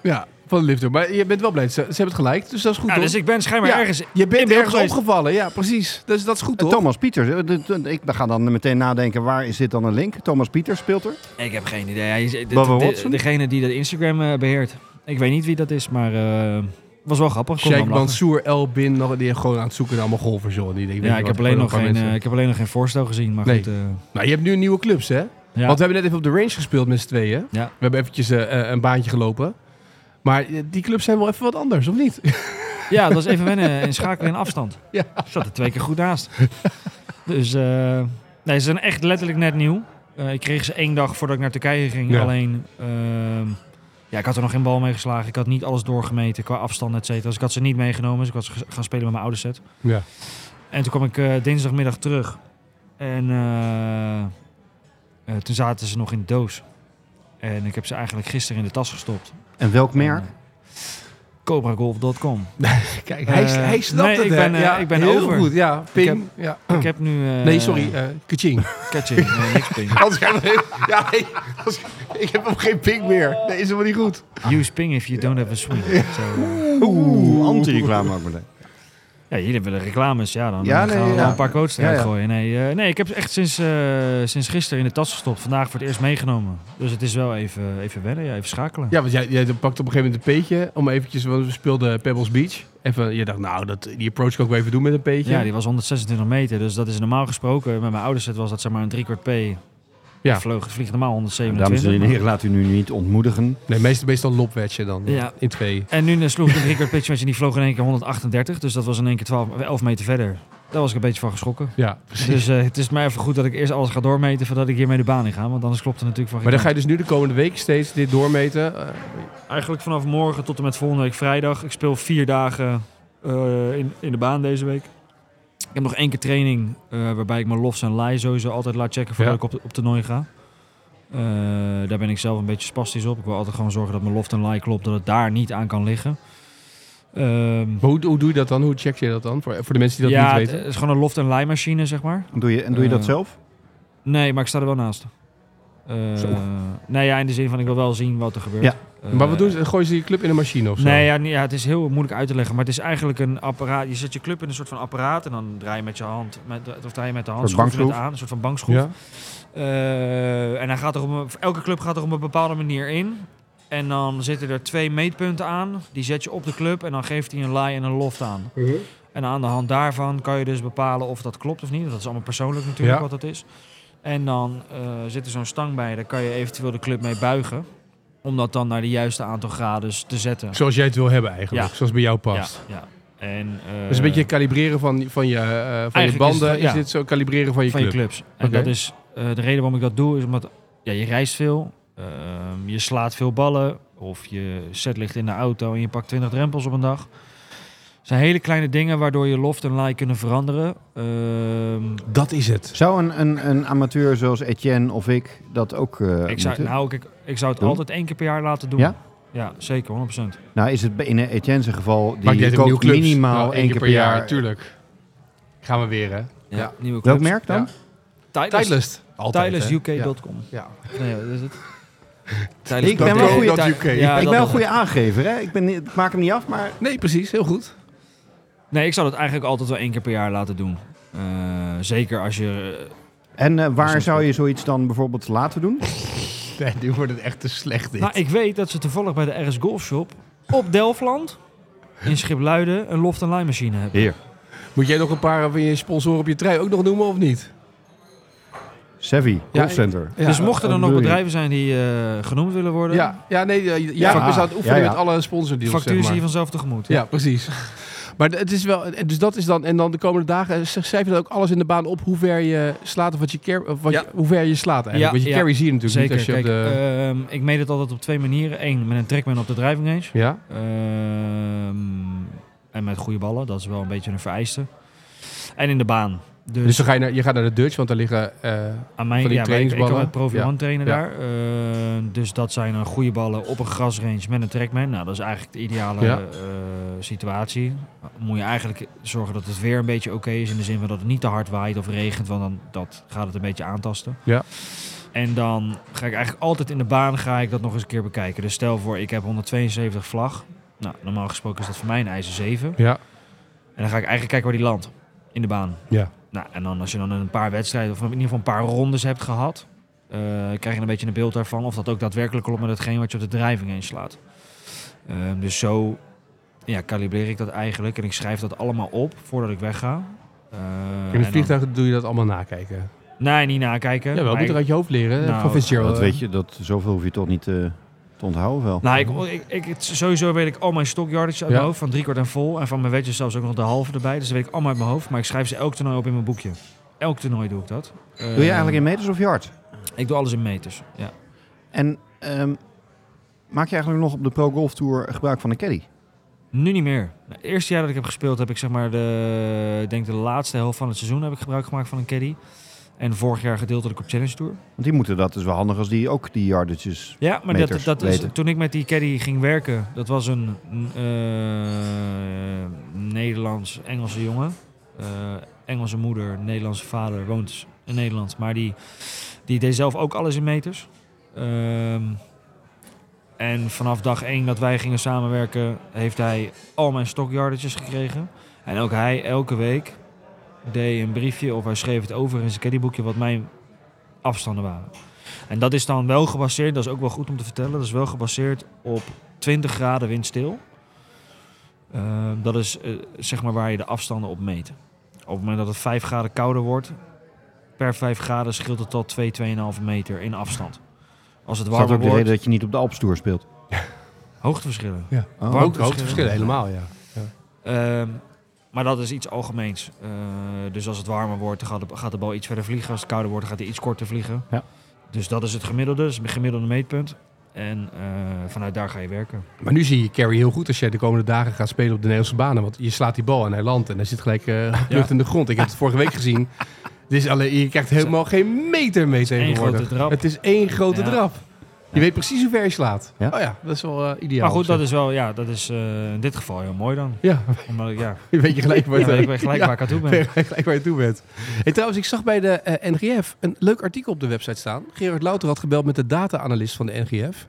Ja, van Live Tour. Maar je bent wel blij. Ze, ze hebben het gelijk, dus dat is goed, ja, toch? dus ik ben schijnbaar Ja, ergens... Je bent ergens geweest. opgevallen, ja, precies. Dus dat is goed, Eh, toch? Thomas Pieters. eh, Ik ga dan meteen nadenken, waar is dit dan een link? Thomas Pieters speelt er. Ik heb geen idee. Hij is- de-? Degene die dat Instagram eh, beheert. Ik weet niet wie dat is, maar eh was wel grappig. Sheikh. Mansour El Bin, nog, die gewoon aan het zoeken naar allemaal golfers, joh. Die Ja, ik heb, alleen nog geen, mensen. eh, ik heb alleen nog geen voorstel gezien. Maar Nee. goed, eh, Nou, je hebt nu nieuwe clubs, hè? ja. Want we hebben net even op de range gespeeld met z'n tweeën. Ja. We hebben eventjes eh, een baantje gelopen. Maar die clubs zijn wel even wat anders, of niet? Ja, dat was even wennen in schakelen in afstand. Ja. Ik zat er twee keer goed naast. Dus nee, ze zijn echt letterlijk net nieuw. Ik kreeg ze één dag voordat ik naar Turkije ging. Ja. Alleen, ehm, ja, ik had er nog geen bal mee geslagen. Ik had niet alles doorgemeten qua afstand, et cetera. Dus ik had ze niet meegenomen. Dus ik was gaan spelen met mijn oude set. Ja. En toen kwam ik eh, dinsdagmiddag terug. En eh, eh, toen zaten ze nog in de doos. En ik heb ze eigenlijk gisteren in de tas gestopt. En welk merk? En, CobraGolf.com. Kijk, hij, Eh, hij snapt nee, het, ik ben, eh, ja, ik ben heel over. goed. Ja, ping. ja. Ik heb nu... eh, Nee, sorry, eh kaching. Catching. Nee, niks ping. Ja, nee, als- ik heb ook geen ping meer. Nee, is helemaal niet goed. Use ping if you don't have a swing. Zo, eh. Oeh, anti-reclame ook meteen. Ja, jullie willen reclames. Ja, dan Ja, gaan we ja. een paar quotes eruit Ja, gooien. Nee, eh, nee, ik heb echt sinds, eh, sinds gisteren in de tas gestopt. Vandaag voor het eerst meegenomen. Dus het is wel even, even wennen. Ja, even schakelen. Ja, want jij, jij pakt op een gegeven moment een peetje om eventjes, want we speelden Pebbles Beach. Even, je dacht, nou, dat, die approach kan ik wel even doen met een peetje. Ja, die was 126 meter. Dus dat is normaal gesproken. Met mijn ouders was dat zeg maar een driekwart P. Ja. Het vliegt normaal Dames 127. en heren, laat u nu niet ontmoedigen. Nee, meestal, meestal lopwetje dan. Ja. In twee. En nu eh, sloeg ik een driekwart pitch en die vloog in één keer 138. Dus dat was in één keer 12, 11 meter verder. Daar was ik een beetje van geschrokken. Ja, precies. Dus eh, het is mij even goed dat ik eerst alles ga doormeten voordat ik hiermee de baan in ga. Want anders klopt het natuurlijk van maar dan ga je dus nu de komende week steeds dit doormeten. Eh. Eigenlijk vanaf morgen tot en met volgende week vrijdag. Ik speel vier dagen eh, in, in de baan deze week. Ik heb nog één keer training eh, waarbij ik mijn lofts en lie sowieso altijd laat checken voordat Ja. ik op, op toernooi ga. Eh, daar ben ik zelf een beetje spastisch op. Ik wil altijd gewoon zorgen dat mijn loft en lie klopt, dat het daar niet aan kan liggen. Ehm, maar hoe, hoe doe je dat dan? Hoe check je dat dan? Voor, voor de mensen die dat ja, niet het weten. is gewoon een loft en lie machine, zeg maar. Doe je, en doe je dat Eh, zelf? Nee, maar ik sta er wel naast. Eh, nee, ja, in de zin van ik wil wel zien wat er gebeurt. Ja. Eh, maar wat doen ze? Gooien ze je club in een machine of zo? Nee, ja, nee, ja, het is heel moeilijk uit te leggen. Maar het is eigenlijk een apparaat. Je zet je club in een soort van apparaat. En dan draai je met je hand, met, of draai je met de hand, schroef het aan. Een soort van bankschroef. Ja? Eh, en hij gaat er op een, elke club gaat er op een bepaalde manier in. En dan zitten er twee meetpunten aan. Die zet je op de club en dan geeft hij een lie en een loft aan. En aan de hand daarvan kan je dus bepalen of dat klopt of niet. Dat is allemaal persoonlijk natuurlijk Ja. wat dat is. En dan eh, zit er zo'n stang bij. Daar kan je eventueel de club mee buigen. Om dat dan naar de juiste aantal graden te zetten. Zoals jij het wil hebben eigenlijk. Ja. Zoals bij jou Ja, past. ja. En, eh, Dus een beetje kalibreren van, van, je, eh, van je is banden. het- Is, ja. dit zo kalibreren van je van club? je clubs. En dat is eh, de reden waarom ik dat doe, is omdat ja, je reist veel, ehm, je slaat veel ballen, of je set ligt in de auto en je pakt 20 drempels op een dag. Zijn hele kleine dingen waardoor je loft en lie kunnen veranderen. Ehm, Dat is het. Zou een, een, een amateur zoals Etienne of ik dat ook eh ik, zou, moeten? nou, ik, ik zou het Doen? altijd één keer per jaar laten doen. Ja? Ja, zeker, 100%. Nou is het in Etienne's geval, die koopt clubs. minimaal Nou, één keer per jaar. Tuurlijk. Gaan we weer, hè? Ja. nieuwe Welk clubs. merk dan? Ja. Hè? Titleistuk.com. Ja. Nee, is het? Ik ben wel een goede-. Ja, ik ben een goede aangever, hè? Ik, ben, ik maak hem niet af, maar Nee, precies. Heel goed. Nee, ik zou het eigenlijk altijd wel één keer per jaar laten doen. Eh, zeker als je... En eh, waar zou je zoiets dan bijvoorbeeld laten doen? Nee, nu wordt het echt te slecht dit. Nou, ik weet dat ze toevallig bij de RS Golf Shop op Delftland in Schipluiden een loft- en lijmmachine hebben. Heer. Moet jij nog een paar van je sponsoren op je trui ook nog noemen of niet? Savvy, Ja, Golf Center. Ja, dus mochten er nog bedrijven zijn die eh, genoemd willen worden, Ja, ja nee, ja, ja, Ja, we aan het oefenen ja, ja. met alle sponsordeals, factuur zeg zie maar. je vanzelf tegemoet. Ja, precies. Maar het is wel, dus dat is dan, en dan de komende dagen, eh, schrijf je dan ook alles in de baan op hoe ver je slaat of wat je, car, of wat Ja. je hoe ver je slaat eigenlijk. Ja, Want je ja. carry zie je natuurlijk Zeker. niet als je Kijk, op de... ehm, ik meet het altijd op twee manieren. Eén, met een trackman op de driving range. ja? Ehm, en met goede ballen, dat is wel een beetje een vereiste. En in de baan. Dus, Dus dan ga je, naar, je gaat naar de Dutch, want daar liggen... eh, aan mij, van die ja, maar ik, ik trainingsballen. met Ja. One trainen Ja. daar. Ehm, dus dat zijn dan goede ballen op een grasrange met een trackman. Nou, dat is eigenlijk de ideale Ja. eh, situatie. Moet je eigenlijk zorgen dat het weer een beetje oké is. In de zin van dat het niet te hard waait of regent, want dan dat gaat het een beetje aantasten. Ja. En dan ga ik eigenlijk altijd in de baan ga ik dat nog eens een keer bekijken. Dus stel voor, ik heb 172 vlag. Nou, normaal gesproken is dat voor mij een ijzer 7. ja. En dan ga ik eigenlijk kijken waar die landt in de baan. Ja. Nou, en dan als je dan een paar wedstrijden, of in ieder geval een paar rondes hebt gehad, eh, krijg je een beetje een beeld daarvan of dat ook daadwerkelijk klopt met hetgeen wat je op de drijving heen slaat. Ehm, dus zo ja, kalibreer ik dat eigenlijk en ik schrijf dat allemaal op voordat ik wegga. Eh, In het dan- vliegtuig doe je dat allemaal nakijken. Nee, niet nakijken. Ja, wel moet er uit je hoofd leren. Nou. Dat weet je, dat, zoveel hoef je toch niet eh, te onthouden wel? Nou, ik, ik, ik, het- sowieso weet ik al mijn stockyardage uit Ja. mijn hoofd, van drie kwart en vol. En van mijn wedges zelfs ook nog de halve erbij. Dus dat weet ik allemaal uit mijn hoofd. Maar ik schrijf ze elk toernooi op in mijn boekje. Elk toernooi doe ik dat. Doe je eigenlijk in meters of yards? Ik doe alles in meters, ja. En ehm, maak je eigenlijk nog op de Pro Golf Tour gebruik van een caddy? Nu niet meer. Het eerste jaar dat ik heb gespeeld heb ik zeg maar de, ik denk de laatste helft van het seizoen heb ik gebruik gemaakt van een caddy. En vorig jaar gedeeltelijk op Challenge Tour. Want die moeten dat is wel handig als die ook die yardages. Ja, maar dat, dat is, toen ik met die caddy ging werken, dat was een eh, Nederlands-Engelse jongen. Eh, Engelse moeder, Nederlandse vader, woont in Nederland. Maar die, die deed zelf ook alles in meters. Ehm, en vanaf dag één dat wij gingen samenwerken, heeft hij al mijn stockyardages gekregen. En ook hij elke week deed een briefje of hij schreef het over in zijn caddyboekje wat mijn afstanden waren. En dat is dan wel gebaseerd, dat is ook wel goed om te vertellen, dat is wel gebaseerd op 20 graden windstil. Ehm, dat is eh, zeg maar waar je de afstanden op meet. Op het moment dat het 5 graden kouder wordt, per 5 graden scheelt het tot 2, 2,5 meter in afstand. Als het Is dat warmer ook de wordt, reden dat je niet op de Alpstoer speelt? hoogteverschillen. Ja. Oh. Hoogteverschillen, helemaal, ja. Ehm, maar dat is iets algemeens. Eh, dus als het warmer wordt, gaat de, gaat de bal iets verder vliegen. Als het kouder wordt, gaat hij iets korter vliegen. Ja. Dus dat is het gemiddelde, het gemiddelde meetpunt. En eh, vanuit daar ga je werken. Maar nu zie je Carrie heel goed als jij de komende dagen gaat spelen op de Nederlandse banen. Want je slaat die bal en hij landt en hij zit gelijk eh geplukt in de grond. Ik heb het vorige week gezien. Dus alleen, je krijgt helemaal geen meter mee één tegenwoordig. grote drap. Het is één grote Ja. drap. Je weet precies hoe ver je slaat. Ja. Oh ja, dat is wel eh, ideaal. maar goed, dat is wel, ja, dat is eh, in dit geval heel mooi dan. Ja, Omdat ik, ja, je weet je gelijk waar ja, je ik weet gelijk Ja. waar ik aan toe ben. weet je gelijk waar je toe bent. Hey, trouwens, ik zag bij de eh, NGF een leuk artikel op de website staan. Gerard Louter had gebeld met de data-analyst van de NGF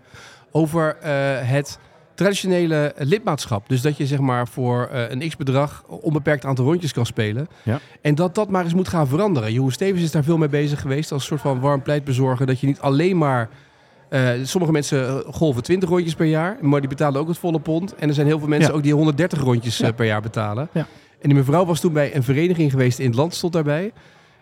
over eh, het traditionele lidmaatschap. Dus dat je zeg maar voor eh, een x-bedrag onbeperkt aantal rondjes kan spelen. Ja. En dat dat maar eens moet gaan veranderen. Jeroen Stevens is daar veel mee bezig geweest als een soort van warm pleitbezorger. Dat je niet alleen maar... eh, sommige mensen eh, golven 20 rondjes per jaar, maar die betalen ook het volle pond. En er zijn heel veel mensen Ja. ook die 130 rondjes Ja. eh, per jaar betalen. Ja. En die mevrouw was toen bij een vereniging geweest in het land, stond daarbij. En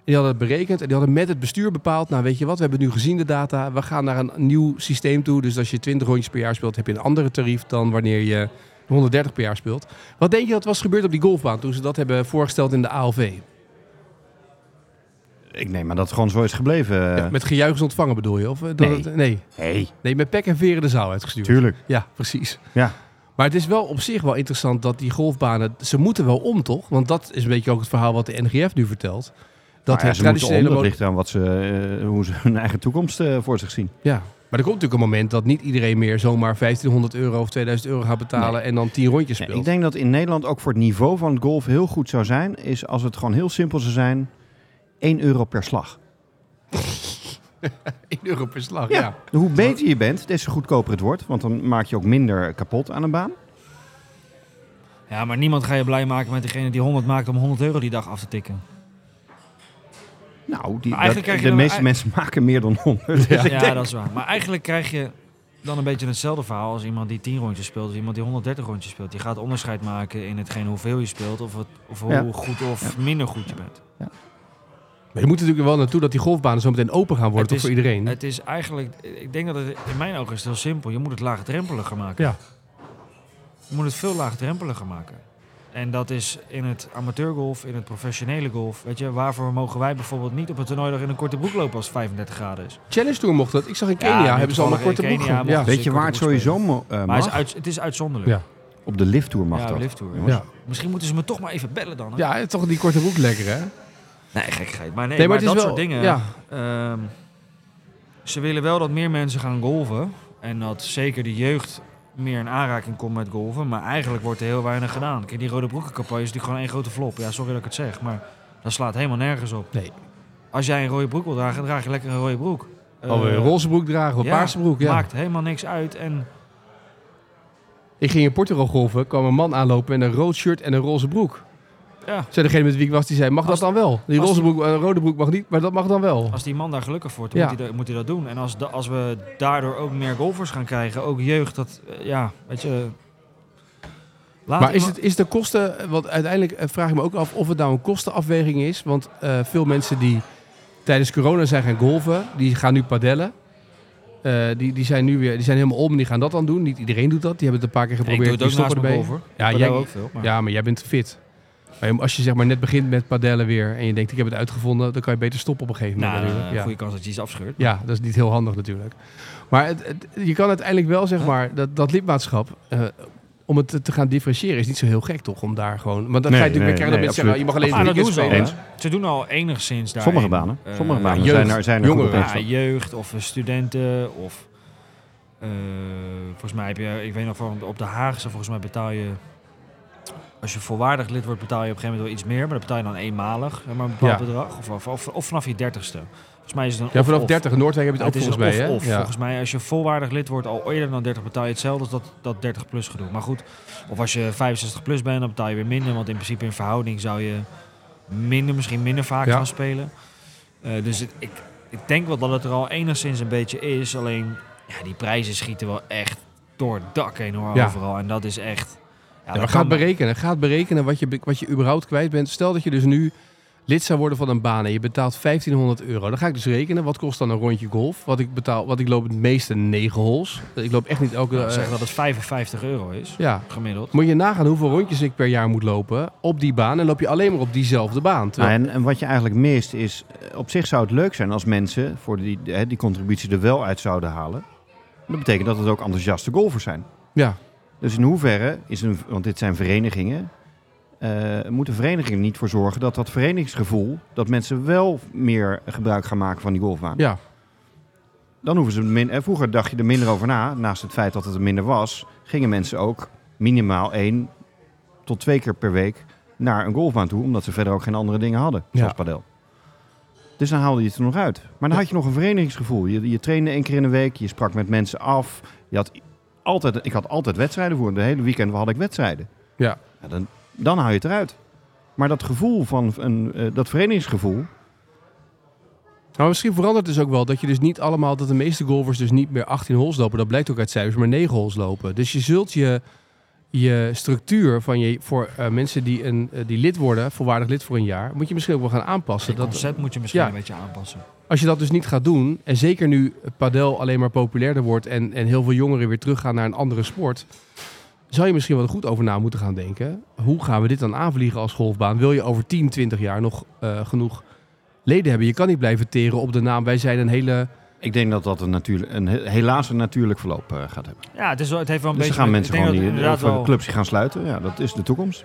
die hadden het berekend en die hadden met het bestuur bepaald... nou weet je wat, we hebben nu gezien de data. We gaan naar een nieuw systeem toe. Dus als je 20 rondjes per jaar speelt, heb je een andere tarief... dan wanneer je 130 per jaar speelt. Wat denk je dat was gebeurd op die golfbaan... toen ze dat hebben voorgesteld in de ALV? Ik neem maar dat het gewoon zo is gebleven. Ja, met gejuichs ontvangen bedoel je? Of, eh, dat Nee. het- nee. hey, nee, met pek en veren de zaal uitgestuurd. tuurlijk. Ja, precies. Ja. Maar het is wel op zich wel interessant dat die golfbanen... ze moeten wel om, toch? Want dat is een beetje ook het verhaal wat de NGF nu vertelt. Dat Nou ja, het traditionele... om, ligt aan wat ze, eh, hoe ze hun eigen toekomst eh, voor zich zien. Ja, maar er komt natuurlijk een moment dat niet iedereen meer zomaar 1500 euro of 2000 euro gaat betalen en dan 10 rondjes Nee, speelt. ik denk dat in Nederland ook voor het niveau van het golf heel goed zou zijn... is als het gewoon heel simpel zou zijn... 1 euro per slag. 1 euro per slag, Ja. ja. Hoe beter je bent, des te goedkoper het wordt. Want dan maak je ook minder kapot aan een baan. Ja, maar niemand ga je blij maken met degene die 100 maakt om 100 euro die dag af te tikken. Nou, die, dat, de meeste mensen maken meer dan 100. Dus Ja, dat is waar. Maar eigenlijk krijg je dan een beetje hetzelfde verhaal als iemand die 10 rondjes speelt, als iemand die 130 rondjes speelt. Je gaat onderscheid maken in hetgeen hoeveel je speelt of, het, of hoe Ja. goed of minder goed je bent. Maar je moet natuurlijk wel naartoe dat die golfbanen zo meteen open gaan worden, Het toch is- voor iedereen? Het is eigenlijk, ik denk dat het in mijn ogen is het heel simpel. Je moet het laagdrempeliger maken. Ja. Je moet het veel laagdrempeliger maken. En dat is in het amateurgolf, in het professionele golf. Weet je, waarvoor mogen wij bijvoorbeeld niet op een toernooidag in een korte broek lopen als het 35 graden is? Challenge Tour mocht dat. Ik zag in Kenia hebben ze allemaal korte broeken. Kenia Ja. Weet je waar het broek sowieso eh, Maar het is, uit, het is uitzonderlijk. Ja. Op de lifttour mag ja, dat. lifttour. Misschien moeten ze me toch maar even bellen dan. Hè? ja, toch die korte broek lekker hè? Nee, gekkigheid. Maar nee, Nee, maar, dat soort dingen. ja. ehm, ze willen wel dat meer mensen gaan golven. En dat zeker de jeugd meer in aanraking komt met golven. Maar eigenlijk wordt er heel weinig gedaan. Kijk, die rode broekencampagne is natuurlijk gewoon één grote flop. Ja, sorry dat ik het zeg, maar dat slaat helemaal nergens op. Nee. Als jij een rode broek wil dragen, draag je lekker een rode broek. Oh, een roze broek dragen of ja, paarse broek. Ja. Maakt helemaal niks uit. En Ik ging in Portugal golven, kwam een man aanlopen met een rood shirt en een roze broek. Ja, Zei degene met wie ik was, die zei, mag Als- dat dan wel? Die roze broek, een rode broek mag niet, maar dat mag dan wel. als die man daar gelukkig wordt, Ja. moet, hij dat, moet hij dat doen. En als, da- als we daardoor ook meer golfers gaan krijgen, ook jeugd, dat, eh, ja, weet je... Laat Maar is, het, is de kosten, want uiteindelijk eh, vraag ik me ook af of het nou een kostenafweging is. Want eh, veel mensen die tijdens corona zijn gaan golven, die gaan nu padellen. Eh, die, die, zijn nu weer, die zijn helemaal om en die gaan dat dan doen. Niet iedereen doet dat. Die hebben het een paar keer ik doe geprobeerd. het ook stoppen mijn ermee. golfer. Ja, jij- jij ook veel. Maar Ja, maar jij bent fit. Maar als je zeg maar net begint met padellen weer en je denkt ik heb het uitgevonden, dan kan je beter stoppen op een gegeven moment. nou, natuurlijk. eh, ja. goede kans dat je iets afscheurt. ja, dat is niet heel handig natuurlijk. Maar het, het- je kan uiteindelijk wel zeg maar dat, dat lidmaatschap eh, om het te, gaan differentiëren is niet zo heel gek toch om daar gewoon. Want dan Nee, ga je natuurlijk nee, krijgen dat nee, mensen zeggen je mag alleen Ah, drie dat keer doen ze al. spelen. Eens. Ze doen al enigszins daar. Sommige banen. Sommige banen jeugd, zijn er, zijn er jongeren. Ja, jeugd of eh, studenten of... eh, volgens mij heb je, ik weet nog van op de Haagse, volgens mij betaal je... Als je volwaardig lid wordt, betaal je op een gegeven moment wel iets meer. Maar dan betaal je dan eenmalig maar, een bepaald Ja. bedrag. Of, of, of, of vanaf je dertigste. Volgens mij is het een Ja, vanaf of. 30 in Noordwijk heb je het Het ook volgens mij. of. Ja. Volgens mij, als je volwaardig lid wordt, al eerder dan 30 betaal je hetzelfde als dat, dat 30 plus gedoe. Maar goed, of als je 65 plus bent, dan betaal je weer minder. Want in principe in verhouding zou je minder, misschien minder vaak Ja. gaan spelen. Eh, dus het- ik, ik denk wel dat het er al enigszins een beetje is. Alleen, ja, die prijzen schieten wel echt door het dak heen hoor, overal. En dat is echt... Ja, Ja, dat maar gaat berekenen. Gaat berekenen wat je, wat je überhaupt kwijt bent. Stel dat je dus nu lid zou worden van een baan en je betaalt 1500 euro. Dan ga ik dus rekenen. Wat kost dan een rondje golf? Wat ik betaal, wat ik loop het meeste 9 holes. Ik loop echt niet elke... Nou, eh, zeg dat het 55 euro is, ja. gemiddeld. Moet je nagaan hoeveel rondjes ik per jaar moet lopen op die baan. En loop je alleen maar op diezelfde baan. Nou, en, en wat je eigenlijk mist is, op zich zou het leuk zijn als mensen voor die, die contributie er wel uit zouden halen. Dat betekent dat het ook enthousiaste golfers zijn. ja. Dus in hoeverre is een, want dit zijn verenigingen, eh moeten verenigingen niet voor zorgen dat dat verenigingsgevoel, dat mensen wel meer gebruik gaan maken van die golfbaan. ja. Dan hoeven ze min, eh, vroeger dacht je er minder over na, naast het feit dat het er minder was, gingen mensen ook minimaal één tot twee keer per week naar een golfbaan toe, omdat ze verder ook geen andere dingen hadden, zoals Ja. padel. Dus dan haalde je het er nog uit. Maar dan had je nog een verenigingsgevoel. Je, je trainde één keer in de week, je sprak met mensen af. Je had altijd, ik had altijd wedstrijden voor. De hele weekend had ik wedstrijden. Ja. dan, dan haal je het eruit. Maar dat gevoel van een, eh, dat verenigingsgevoel, Maar misschien verandert het dus ook wel dat je dus niet allemaal, dat de meeste golfers dus niet meer 18 holes lopen. Dat blijkt ook uit cijfers, maar 9 holes lopen. Dus je zult je, je structuur van je, voor eh, mensen die, een, eh, die lid worden, volwaardig lid voor een jaar, moet je misschien ook wel gaan aanpassen. Het Dat, concept moet je misschien ja. een beetje aanpassen. als je dat dus niet gaat doen, en zeker nu padel alleen maar populairder wordt en, en heel veel jongeren weer teruggaan naar een andere sport, zou je misschien wel goed over na moeten gaan denken. Hoe gaan we dit dan aanvliegen als golfbaan? Wil je over 10, 20 jaar nog eh, genoeg leden hebben? Je kan niet blijven teren op de naam. Wij zijn een hele... ik denk dat dat een, natuurlijk, een he- helaas een natuurlijk verloop eh, gaat hebben. Ja, het, is wel, het heeft wel een Dus beetje... gaan mensen gewoon die, wel- clubs die gaan sluiten. Ja, dat is de toekomst.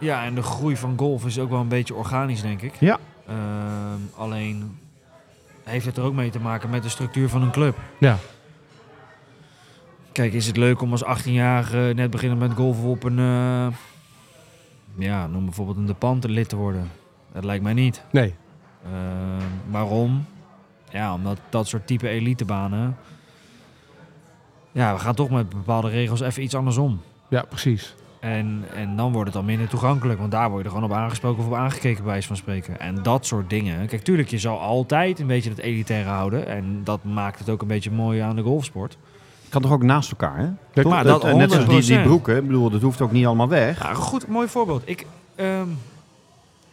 Ja, en de groei van golf is ook wel een beetje organisch, denk ik. Ja. Ehm, alleen heeft het er ook mee te maken met de structuur van een club. Ja, Kijk, is het leuk om als 18-jarige net beginnen met golven op een... eh, ja, noem bijvoorbeeld een De Panten lid te worden. Dat lijkt mij niet. nee. Ehm, waarom? Ja, omdat dat soort type elitebanen... Ja, we gaan toch met bepaalde regels even iets andersom. Ja, precies. En, en dan wordt het dan minder toegankelijk. Want daar word je er gewoon op aangesproken of op aangekeken, bij wijze van spreken. En dat soort dingen. Kijk, tuurlijk, je zal altijd een beetje het elitaire houden. En dat maakt het ook een beetje mooi aan de golfsport. Kan toch ook naast elkaar, hè? Maar dat Het- net zoals die, die 100%. broeken, ik bedoel, dat hoeft ook niet allemaal weg. Ja, goed, mooi voorbeeld. Ik, ehm,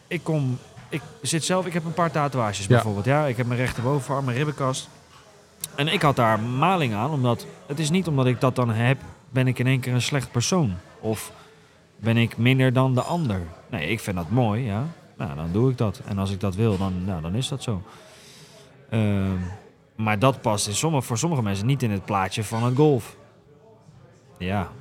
ik kom, ik zit zelf, ik heb een paar tatoeages bijvoorbeeld. Ja, ik heb mijn rechterbovenarm, mijn ribbenkast. En ik had daar maling aan, omdat het is niet omdat ik dat dan heb, ben ik in één keer een slecht persoon. Of ben ik minder dan de ander. Nee, ik vind dat mooi, ja. Nou, dan doe ik dat. En als ik dat wil, dan, nou, dan is dat zo. Ehm, maar dat past in sommige, voor sommige mensen niet in het plaatje van het golf. Ja.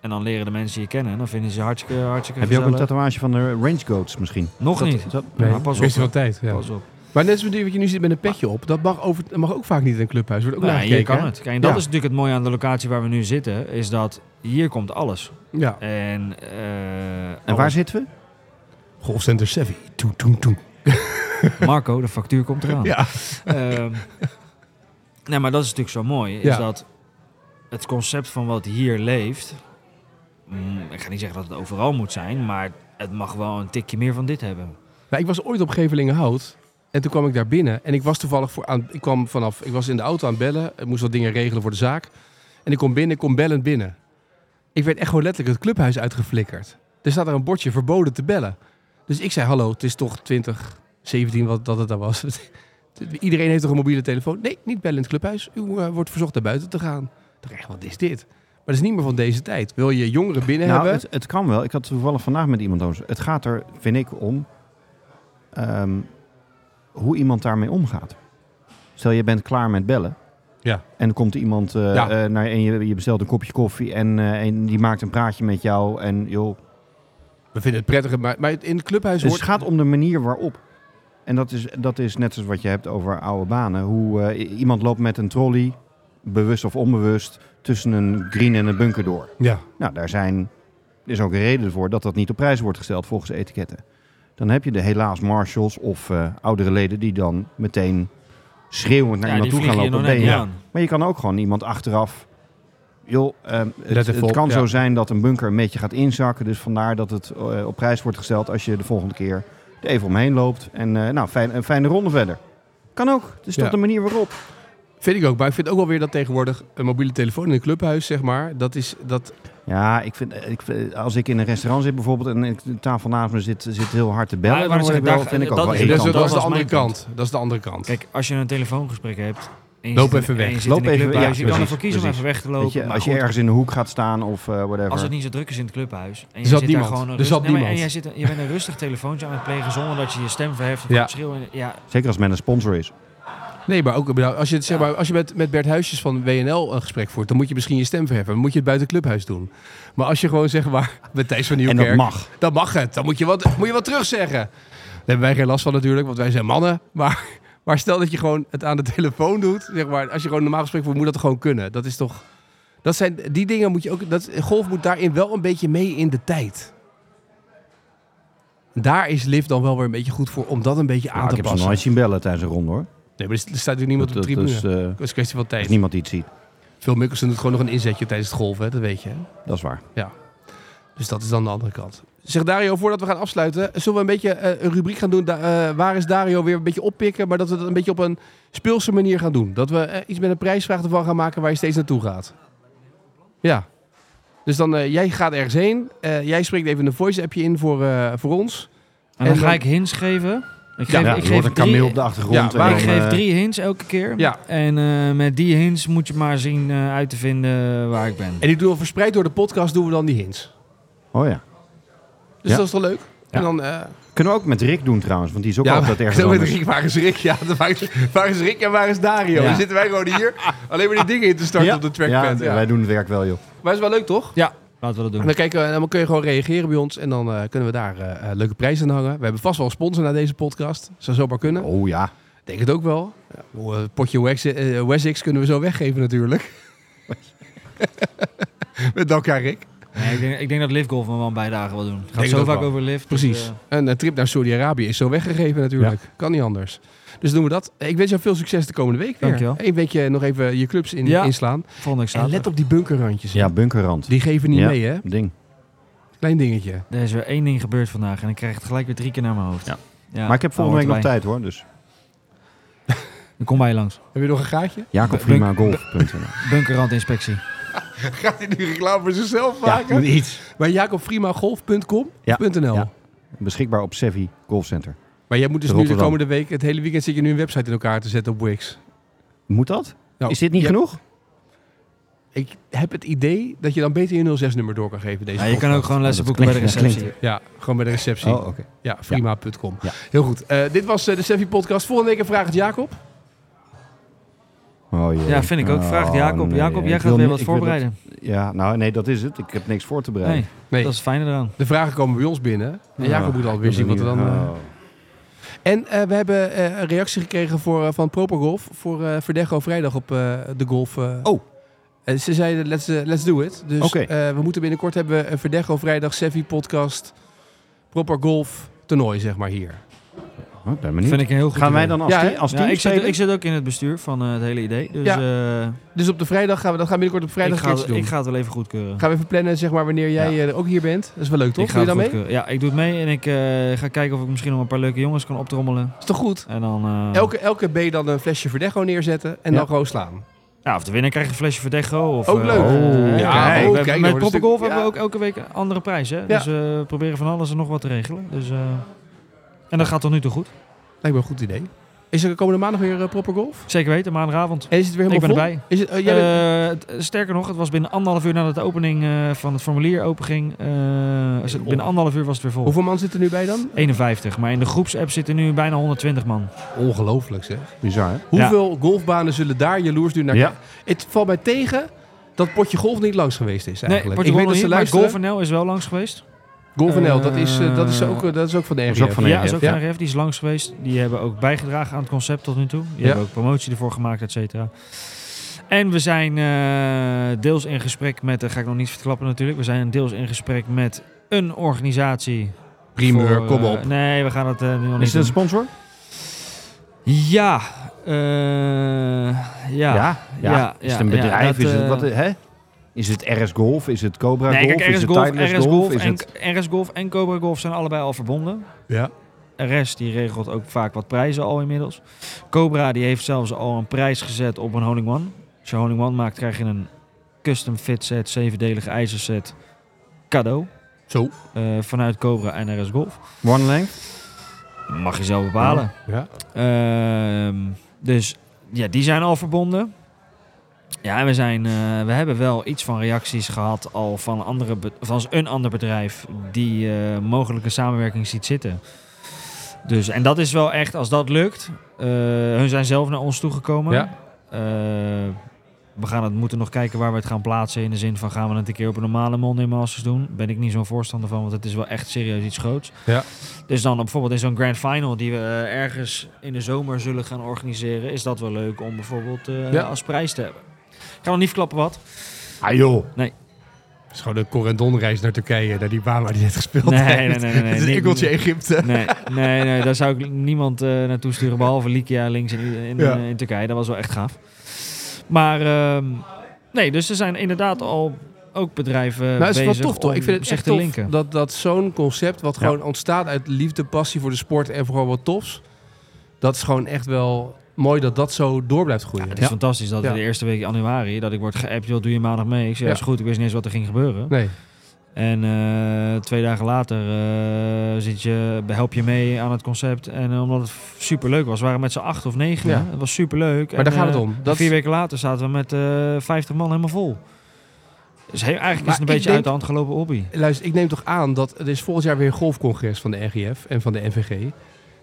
En dan leren de mensen je kennen. en Dan vinden ze je hartstikke, hartstikke Heb je ook een tatoeage van de Range Goats misschien? Nog Dat- niet. dat- Nee, maar pas op, van tijd. Ja. Pas op. Maar net zoals wat je nu ziet met een petje op, dat mag, over, dat mag ook vaak niet in een clubhuis. Wordt ook hier gekeken. kan hè? het. Kijk, en dat Ja. is natuurlijk het mooie aan de locatie waar we nu zitten. Is dat hier komt alles. Ja. En, eh, En waar zitten we? Golfcenter Savvy. Toen, toen, toen. Marco, de factuur komt eraan. Ja. Ehm, nee, maar dat is natuurlijk zo mooi. Is Ja. dat het concept van wat hier leeft. Mm, ik ga niet zeggen dat het overal moet zijn. Maar het mag wel een tikje meer van dit hebben. Nou, ik was ooit op Gevelingenhout. En toen kwam ik daar binnen. En ik was toevallig voor aan. Ik kwam vanaf. Ik was in de auto aan het bellen. Ik moest wat dingen regelen voor de zaak. En ik kom binnen. Ik kom bellend binnen. Ik werd echt gewoon letterlijk het clubhuis uitgeflikkerd. Er staat er een bordje verboden te bellen. Dus ik zei: Hallo, het is toch 2017 wat dat het daar was. Iedereen heeft toch een mobiele telefoon? Nee, niet bellen in het clubhuis. U eh, wordt verzocht naar buiten te gaan. Dacht echt, wat is dit? Maar dat is niet meer van deze tijd. Wil je jongeren binnen Nou, hebben? het, het kan wel. Ik had toevallig vandaag met iemand over. Het gaat er, vind ik, om ehm, hoe iemand daarmee omgaat. Stel, je bent klaar met bellen. Ja. En er komt iemand eh, Ja. eh, naar, en je, je bestelt een kopje koffie en, eh, en die maakt een praatje met jou. En joh, We vinden het prettiger, maar, maar in het clubhuis dus hoort... het gaat om de manier waarop. En dat is, dat is net zoals wat je hebt over oude banen. Hoe iemand loopt met een trolley, bewust of onbewust, tussen een green en een bunker door. Ja. Nou, daar zijn, er is ook een reden voor dat dat niet op prijs wordt gesteld volgens de etiketten. Dan heb je de helaas marshals of eh, oudere leden die dan meteen schreeuwend naar ja, iemand toe gaan lopen. je- aan. Maar je kan ook gewoon iemand achteraf... Joh, ehm, het, het op, kan ja. zo zijn dat een bunker een beetje gaat inzakken. Dus vandaar dat het eh, op prijs wordt gesteld als je de volgende keer er even omheen loopt. En eh, nou, fijn, een fijne ronde verder. Kan ook. Het is toch Ja. de manier waarop. Vind ik ook. Maar ik vind ook wel weer dat tegenwoordig een mobiele telefoon in een clubhuis, zeg maar, dat is dat. Ja, ik vind, ik vind- als ik in een restaurant zit bijvoorbeeld en ik- de tafel naast me zit, zit heel hard te bellen, Ja, ik dan wou word ik zeggen, wel, daar- vind ik ook dat wel is- dat, is, dat de andere kant. Dat is de andere kant. Kijk, als je een telefoongesprek hebt. Loop even weg. Loop even- ja, je kan ervoor kiezen om even weg te lopen. Je, als je goed, ergens in de hoek gaat staan of eh, whatever. Als het niet zo druk is in het clubhuis. En je Er zat zit niemand. Daar gewoon een Er rust- zat nee, maar- niemand. En jij zit, je bent een rustig telefoontje aan het plegen zonder dat je je stem verheft of Ja. Ja, Zeker als men een sponsor is. Nee, maar ook als je, zeg maar, als je met, met Bert Huisjes van WNL een gesprek voert, dan moet je misschien je stem verheffen. Dan moet je het buiten clubhuis doen. Maar als je gewoon zeg maar met Thijs van En Nieuwkerk, dat mag. dan mag het. Dan moet je wat, moet je wat terugzeggen. Daar hebben wij geen last van natuurlijk, want wij zijn mannen. Maar, maar stel dat je gewoon het aan de telefoon doet, zeg maar, als je gewoon normaal gesprek voert, moet dat gewoon kunnen. Dat is toch, dat zijn die dingen moet je ook. Dat golf moet daarin wel een beetje mee in de tijd. Daar is Liv dan wel weer een beetje goed voor om dat een beetje aan Nou, te ik heb ze passen. nooit zien bellen tijdens een ronde hoor. Nee, maar er staat natuurlijk niemand dat, op de dat, tribune. is, eh, Dat is een kwestie van tijd. is niemand die het ziet. Phil Mickelson doet gewoon nog een inzetje tijdens het golven, hè? dat weet je. hè? Dat is waar. Dus dat is dan de andere kant. Zeg Dario, voordat we gaan afsluiten, zullen we een beetje eh, een rubriek gaan doen. Da- eh, waar is Dario weer een beetje oppikken, maar dat we het een beetje op een speelse manier gaan doen. Dat we iets met een prijsvraag ervan gaan maken waar je steeds naartoe gaat. Ja. Dus dan, eh, jij gaat ergens heen. eh, jij spreekt even een voice-appje in voor, eh, voor ons. En dan En ga dan- ik hints geven. Ik Ja, geef, Ja, ik geef een drie, kameel op de achtergrond. Ja, ik geef eh, drie hints elke keer. Ja. En eh, met die hints moet je maar zien eh, uit te vinden waar ik ben. En die doen we verspreid door de podcast, doen we dan die hints. Oh ja. Dus Ja. dat is toch leuk? En Ja. dan... eh, Kunnen we ook met Rick doen trouwens, want die is ook ja, altijd ergens met anders. Rick, waar is Rick? Ja, waar is, waar is Rick en waar is Dario? Ja. Dan zitten wij gewoon hier alleen maar die dingen in te starten Ja. op de trackpad. Ja, Ja, wij doen het werk wel joh. Maar het is wel leuk, toch? Laten we dat En doen. dan, kijken, we- dan kun je gewoon reageren bij ons en dan eh, kunnen we daar eh, eh, leuke prijzen aan hangen. We hebben vast wel een sponsor naar deze podcast. Zou zomaar kunnen. Oh ja. Ik denk het ook wel. Ja, potje Wex- Wessex kunnen we zo weggeven natuurlijk. Met dank aan Rick. Nee, ik, denk, ik denk dat Live Golf me wel een bijdrage wil doen. Het gaat Denk zo vaak wel. over. Precies. Dus, En een trip naar Saudi-Arabië is zo weggegeven natuurlijk. Kan niet anders. Dus doen we dat. Ik wens jou veel succes de komende week weer. Dankjewel. Eén weekje nog even je clubs in, Ja. inslaan. volgende week En let op die bunkerrandjes. Ja, bunkerrand. Die geven niet Ja. mee, hè? Ding. Klein dingetje. Er is weer één ding gebeurd vandaag en ik krijg het gelijk weer drie keer naar mijn hoofd. Ja. Ja, maar ik heb volgende week nog tijd hoor. Dus Ik kom bij je langs. Heb je nog een gaatje? jacobfrimagolf.nl Bunkerrandinspectie. Gaat hij nu reclame voor zichzelf maken? Ja, .nl. ja. Beschikbaar op Sevi Golf Center. Maar jij moet dus nu de komende week, het hele weekend zit je nu een website in elkaar te zetten op Wix. Moet dat? Nou, Is dit niet genoeg? Ik heb het idee dat je dan beter je 06-nummer door kan geven deze Ja, je kan ook gewoon lessen boeken bij de klinkt- receptie. Ja, gewoon bij de receptie. Oh, oké. Ja, frima.com. Ja. Heel goed. Eh, dit was eh, de Sevi podcast. Volgende week een vraag het Jacob. Oh, jee. Ja, vind ik ook. Vraag het Oh, Jacob. nee. Jacob, jij Ik gaat weer niet- wat voorbereiden. dat- ja, nou nee, dat is het. Ik heb niks voor te bereiden. Nee, Nee, dat is het fijne eraan. de vragen komen bij ons binnen. En Jacob Oh, moet alweer zien wat er dan... eh, oh. En eh, we hebben eh, een reactie gekregen voor, eh, van Proper Golf voor eh Verdecho vrijdag op de golf. Oh. En ze zeiden, let's, let's do it. Dus we moeten binnenkort hebben een Verdecho vrijdag Sevi podcast Proper Golf toernooi, zeg maar, hier. Oh, ik ben benieuwd. Vind ik een heel goed Gaan wij idee. dan als, Ja, team, als Ja, team ik, zit, ik zit ook in het bestuur van eh, het hele idee. Dus Ja. eh, Dus op de vrijdag gaan we, dat gaan we binnenkort op vrijdag ik, ga, keertje doen. ik ga het wel even goedkeuren. Gaan we even plannen, zeg maar, wanneer jij Ja. eh, ook hier bent. Dat is wel leuk, toch? Ik ga Doe je het dan mee? Ja, ik doe het mee en ik eh, ga kijken of ik misschien nog een paar leuke jongens kan optrommelen. Is toch goed? En dan... eh, Elke, elke B dan een flesje Verdecho neerzetten en Ja. dan gewoon slaan. Ja, of de winnaar krijgt een flesje Verdecho. Of, Ook leuk. eh, Ja, kijk, oh, kijk, met het hebben we ook elke week een andere prijs. Hè? Dus eh, we proberen van alles en nog wat te regelen. Dus, eh, en dat gaat tot nu toe goed. Lijkt me een goed idee. Is er komende maandag weer eh, Proper Golf? Zeker weten, maandagavond. En is het weer Ik helemaal ben vol? erbij. Is het, eh, jij bent- Eh, het- sterker nog, het was binnen anderhalf uur nadat de opening eh, van het formulier openging. eh, het- binnen anderhalf uur was het weer vol. Hoeveel man zit er nu bij dan? 51, maar in de groepsapp zitten nu bijna 120 man. Ongelooflijk zeg. Bizar, hè? Hoeveel golfbanen zullen daar jaloers nu naar Ja. kijken? Het valt mij tegen dat potje golf niet langs geweest is Nee, eigenlijk. Portugal ik weet dat ze niet, maar luisteren. GolfNL is wel langs geweest. Golf NL, dat is, eh, dat, is Eh, ook, eh, dat is ook van de is RGF. ook van de ja, is ook ja. van RGF, die is langs geweest. Die hebben ook bijgedragen aan het concept tot nu toe. Die Ja. hebben ook promotie ervoor gemaakt, et cetera. En we zijn eh, deels in gesprek met, dat ga ik nog niet verklappen natuurlijk, we zijn deels in gesprek met een organisatie. Primeur, voor, kom op. nee, we gaan het eh, nu nog niet Is het een sponsor? Ja, eh, ja. ja. ja, Is ja, het een ja, bedrijf? dat, is, het, wat, hè? Is het RS Golf? Is het Cobra Nee, Golf? kijk, is RS het Golf, Titleist RS Golf, Is en, het... RS Golf en Cobra Golf zijn allebei al verbonden. Ja. RS die regelt ook vaak wat prijzen al inmiddels. Cobra die heeft zelfs al een prijs gezet op een Holding One. Als je Holding One maakt krijg je een custom fit set, zevendelige ijzerset cadeau. Zo. eh, vanuit Cobra en RS Golf. One length? Mag je zelf bepalen. Ja. Ehm, dus ja, die zijn al verbonden. Ja, we, zijn, eh, we hebben wel iets van reacties gehad al van, andere van een ander bedrijf die eh mogelijke samenwerking ziet zitten. Dus, en dat is wel echt, als dat lukt, eh, hun zijn zelf naar ons toegekomen. Ja. We gaan het moeten nog kijken waar we het gaan plaatsen. In de zin van gaan we het een keer op een normale Monday Masters doen. Ben ik niet zo'n voorstander van, want het is wel echt serieus iets groots. Ja. Dus dan bijvoorbeeld in zo'n Grand Final die we ergens in de zomer zullen gaan organiseren, is dat wel leuk om bijvoorbeeld Ja. als prijs te hebben. Ik ga nog niet verklappen wat. Ah joh. Het is gewoon de Corendon-reis naar Turkije, naar die baan waar hij net gespeeld Nee, heeft. nee, nee, nee, nee. Het is een Niet- enkeltje Egypte. Nee, nee, nee, daar zou ik niemand eh, naartoe sturen, behalve Likia links in, in, Ja. in Turkije. Dat was wel echt gaaf. Maar ehm, nee, dus er zijn inderdaad al ook bedrijven Nou, het is wel tof toch? Ik vind het echt te tof linken. dat, dat zo'n concept, wat Ja. gewoon ontstaat uit liefde, passie voor de sport en voor gewoon wat tofs. Dat is gewoon echt wel mooi dat dat zo door blijft groeien. Het is fantastisch dat Ja. we de eerste week januari, dat ik word geappt, joh, doe je maandag mee? Ik zeg, ja, Ja. is goed, ik wist niet eens wat er ging gebeuren. Nee. En eh, twee dagen later eh, zit je, help je mee aan het concept. En eh, omdat het super leuk was, we waren met z'n acht of negen. Ja. Het was super leuk. Maar daar gaat het om. Dat vier weken later zaten we met eh 50 man helemaal vol. Dus eigenlijk Maar is het een beetje uit de hand gelopen hobby. Luister, ik neem toch aan dat er is volgend jaar weer een golfcongres van de RGF en van de NVG.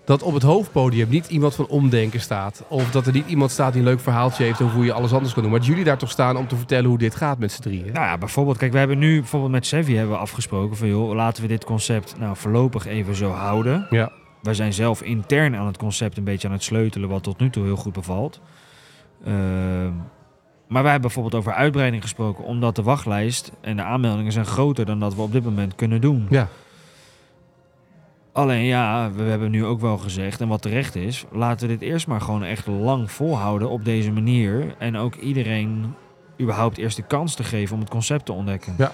Dat op het hoofdpodium niet iemand van omdenken staat. Of dat er niet iemand staat die een leuk verhaaltje heeft over hoe je alles anders kan doen. Maar dat jullie daar toch staan om te vertellen hoe dit gaat met z'n drieën. Nou ja, bijvoorbeeld, kijk, we hebben nu bijvoorbeeld met Sevi hebben we afgesproken van joh, laten we dit concept nou voorlopig even zo houden. Ja. Wij zijn zelf intern aan het concept een beetje aan het sleutelen, wat tot nu toe heel goed bevalt. Ehm, maar wij hebben bijvoorbeeld over uitbreiding gesproken, omdat de wachtlijst en de aanmeldingen zijn groter dan dat we op dit moment kunnen doen. Ja. Alleen ja, we hebben nu ook wel gezegd, en wat terecht is, laten we dit eerst maar gewoon echt lang volhouden op deze manier. En ook iedereen überhaupt eerst de kans te geven om het concept te ontdekken. Ja.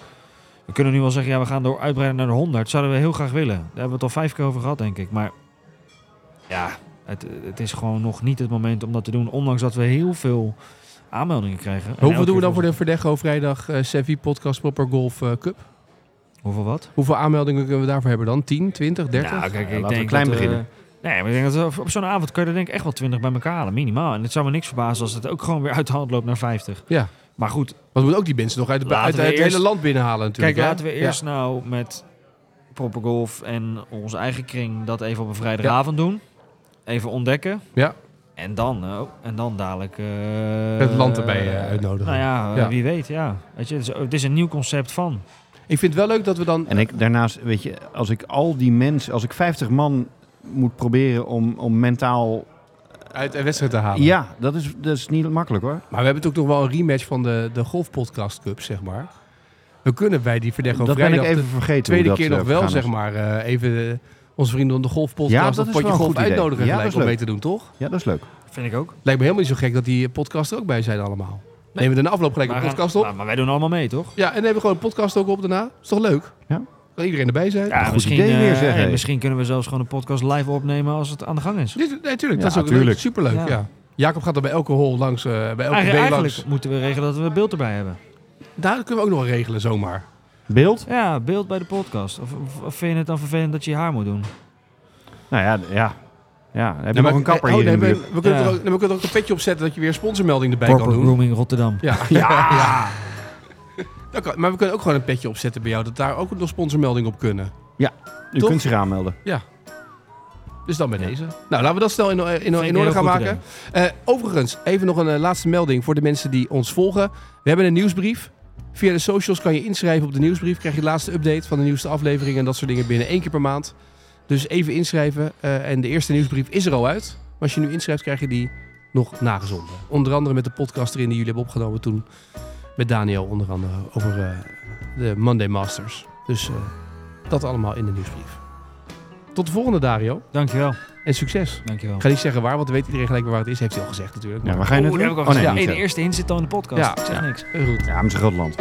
We kunnen nu wel zeggen, ja, we gaan door uitbreiden naar de 100. Zouden we heel graag willen. Daar hebben we het al vijf keer over gehad, denk ik. Maar ja, het, het is gewoon nog niet het moment om dat te doen. Ondanks dat we heel veel aanmeldingen krijgen. En Hoeveel doen we dan voor de Verdecho vrijdag eh Sevi Podcast Proper Golf eh, Cup? Hoeveel wat? Hoeveel aanmeldingen kunnen we daarvoor hebben dan? 10, 20, 30? Nou, kijk, ik laten we denk klein dat, beginnen. eh, nee, maar ik denk dat we op zo'n avond kun je er denk ik echt wel 20 bij elkaar halen, minimaal. En het zou me niks verbazen als het ook gewoon weer uit de hand loopt naar 50. Ja. Maar goed, Want we moeten ook die mensen nog uit, de, uit het eerst- hele land binnenhalen natuurlijk. kijk, hè? laten we Ja. eerst nou met Proper Golf en onze eigen kring dat even op een vrijdagavond doen. Even ontdekken. Ja. En dan, eh, en dan dadelijk... eh, Het land erbij uitnodigen. Nou ja, Ja. wie weet, ja. Weet je, het is, het is een nieuw concept van. Ik vind het wel leuk dat we dan... En ik, daarnaast, weet je, als ik al die mensen, als ik 50 man moet proberen om, om mentaal... uit een wedstrijd te halen. Ja, dat is, dat is niet makkelijk hoor. Maar we hebben toch nog wel een rematch van de, de Golf Podcast Cup, zeg maar. We kunnen bij die Verdecho dat ben ik even de vergeten. tweede dat, keer eh, nog wel, vergaan is. zeg maar, eh, even eh, onze vrienden van de Golf Ja, Podcast dat Potje wel Golf goed idee. uitnodigen Ja, gelijk dat is om mee leuk. te doen, toch? Ja, dat is leuk. Vind ik ook. Lijkt me helemaal niet zo gek dat die podcasts er ook bij zijn allemaal. Nemen we er na afloop gelijk een Maar, podcast op. Maar, maar wij doen allemaal mee, toch? Ja, en nemen we gewoon een podcast ook op daarna. Is toch leuk? Ja. Kan iedereen erbij zijn? Ja, goed misschien, idee weer, eh, misschien kunnen we zelfs gewoon een podcast live opnemen als het aan de gang is. Dit, nee, tuurlijk. Ja, dat is ook tuurlijk. leuk. Superleuk, ja. Ja. Jacob gaat er bij elke hol langs, eh, bij elke Eigen- eigenlijk langs. moeten we regelen dat we beeld erbij hebben. Daar kunnen we ook nog wel regelen, zomaar. Beeld? Ja, beeld bij de podcast. Of, of, of vind je het dan vervelend dat je je haar moet doen? Nou ja, ja. Ja, heb je nog een kapper oh, hier we, kunnen Ja. er ook, we kunnen ook een petje op zetten dat je weer sponsormelding erbij kan doen. Grooming Rotterdam. Ja, ja. Dat kan, maar we kunnen ook gewoon een petje opzetten bij jou, dat daar ook nog sponsormeldingen op kunnen. U Toch? kunt zich aanmelden. Dus dan bij Ja. deze. Nou, laten we dat snel in, in, in, orde gaan maken. Eh, overigens, even nog een eh, laatste melding voor de mensen die ons volgen. We hebben een nieuwsbrief. Via de socials kan je inschrijven op de nieuwsbrief. Krijg je de laatste update van de nieuwste afleveringen en dat soort dingen binnen één keer per maand. Dus even inschrijven. eh, en de eerste nieuwsbrief is er al uit. Maar als je nu inschrijft, krijg je die nog nagezonden. Onder andere met de podcast erin die jullie hebben opgenomen toen. Met Daniel onder andere over eh, de Monday Masters. Dus eh, dat allemaal in de nieuwsbrief. Tot de volgende, Dario. Dankjewel. En succes. Dankjewel. Ik ga niet zeggen waar, want dan weet iedereen gelijk waar het is. Heeft hij al gezegd natuurlijk. Ja, Maar ga je naartoe? dat heb ik al Oh, nee, de eerste hint zit al in de podcast. Ja. Ik zeg Ja. niks. goed. Ja, maar het is een groot land.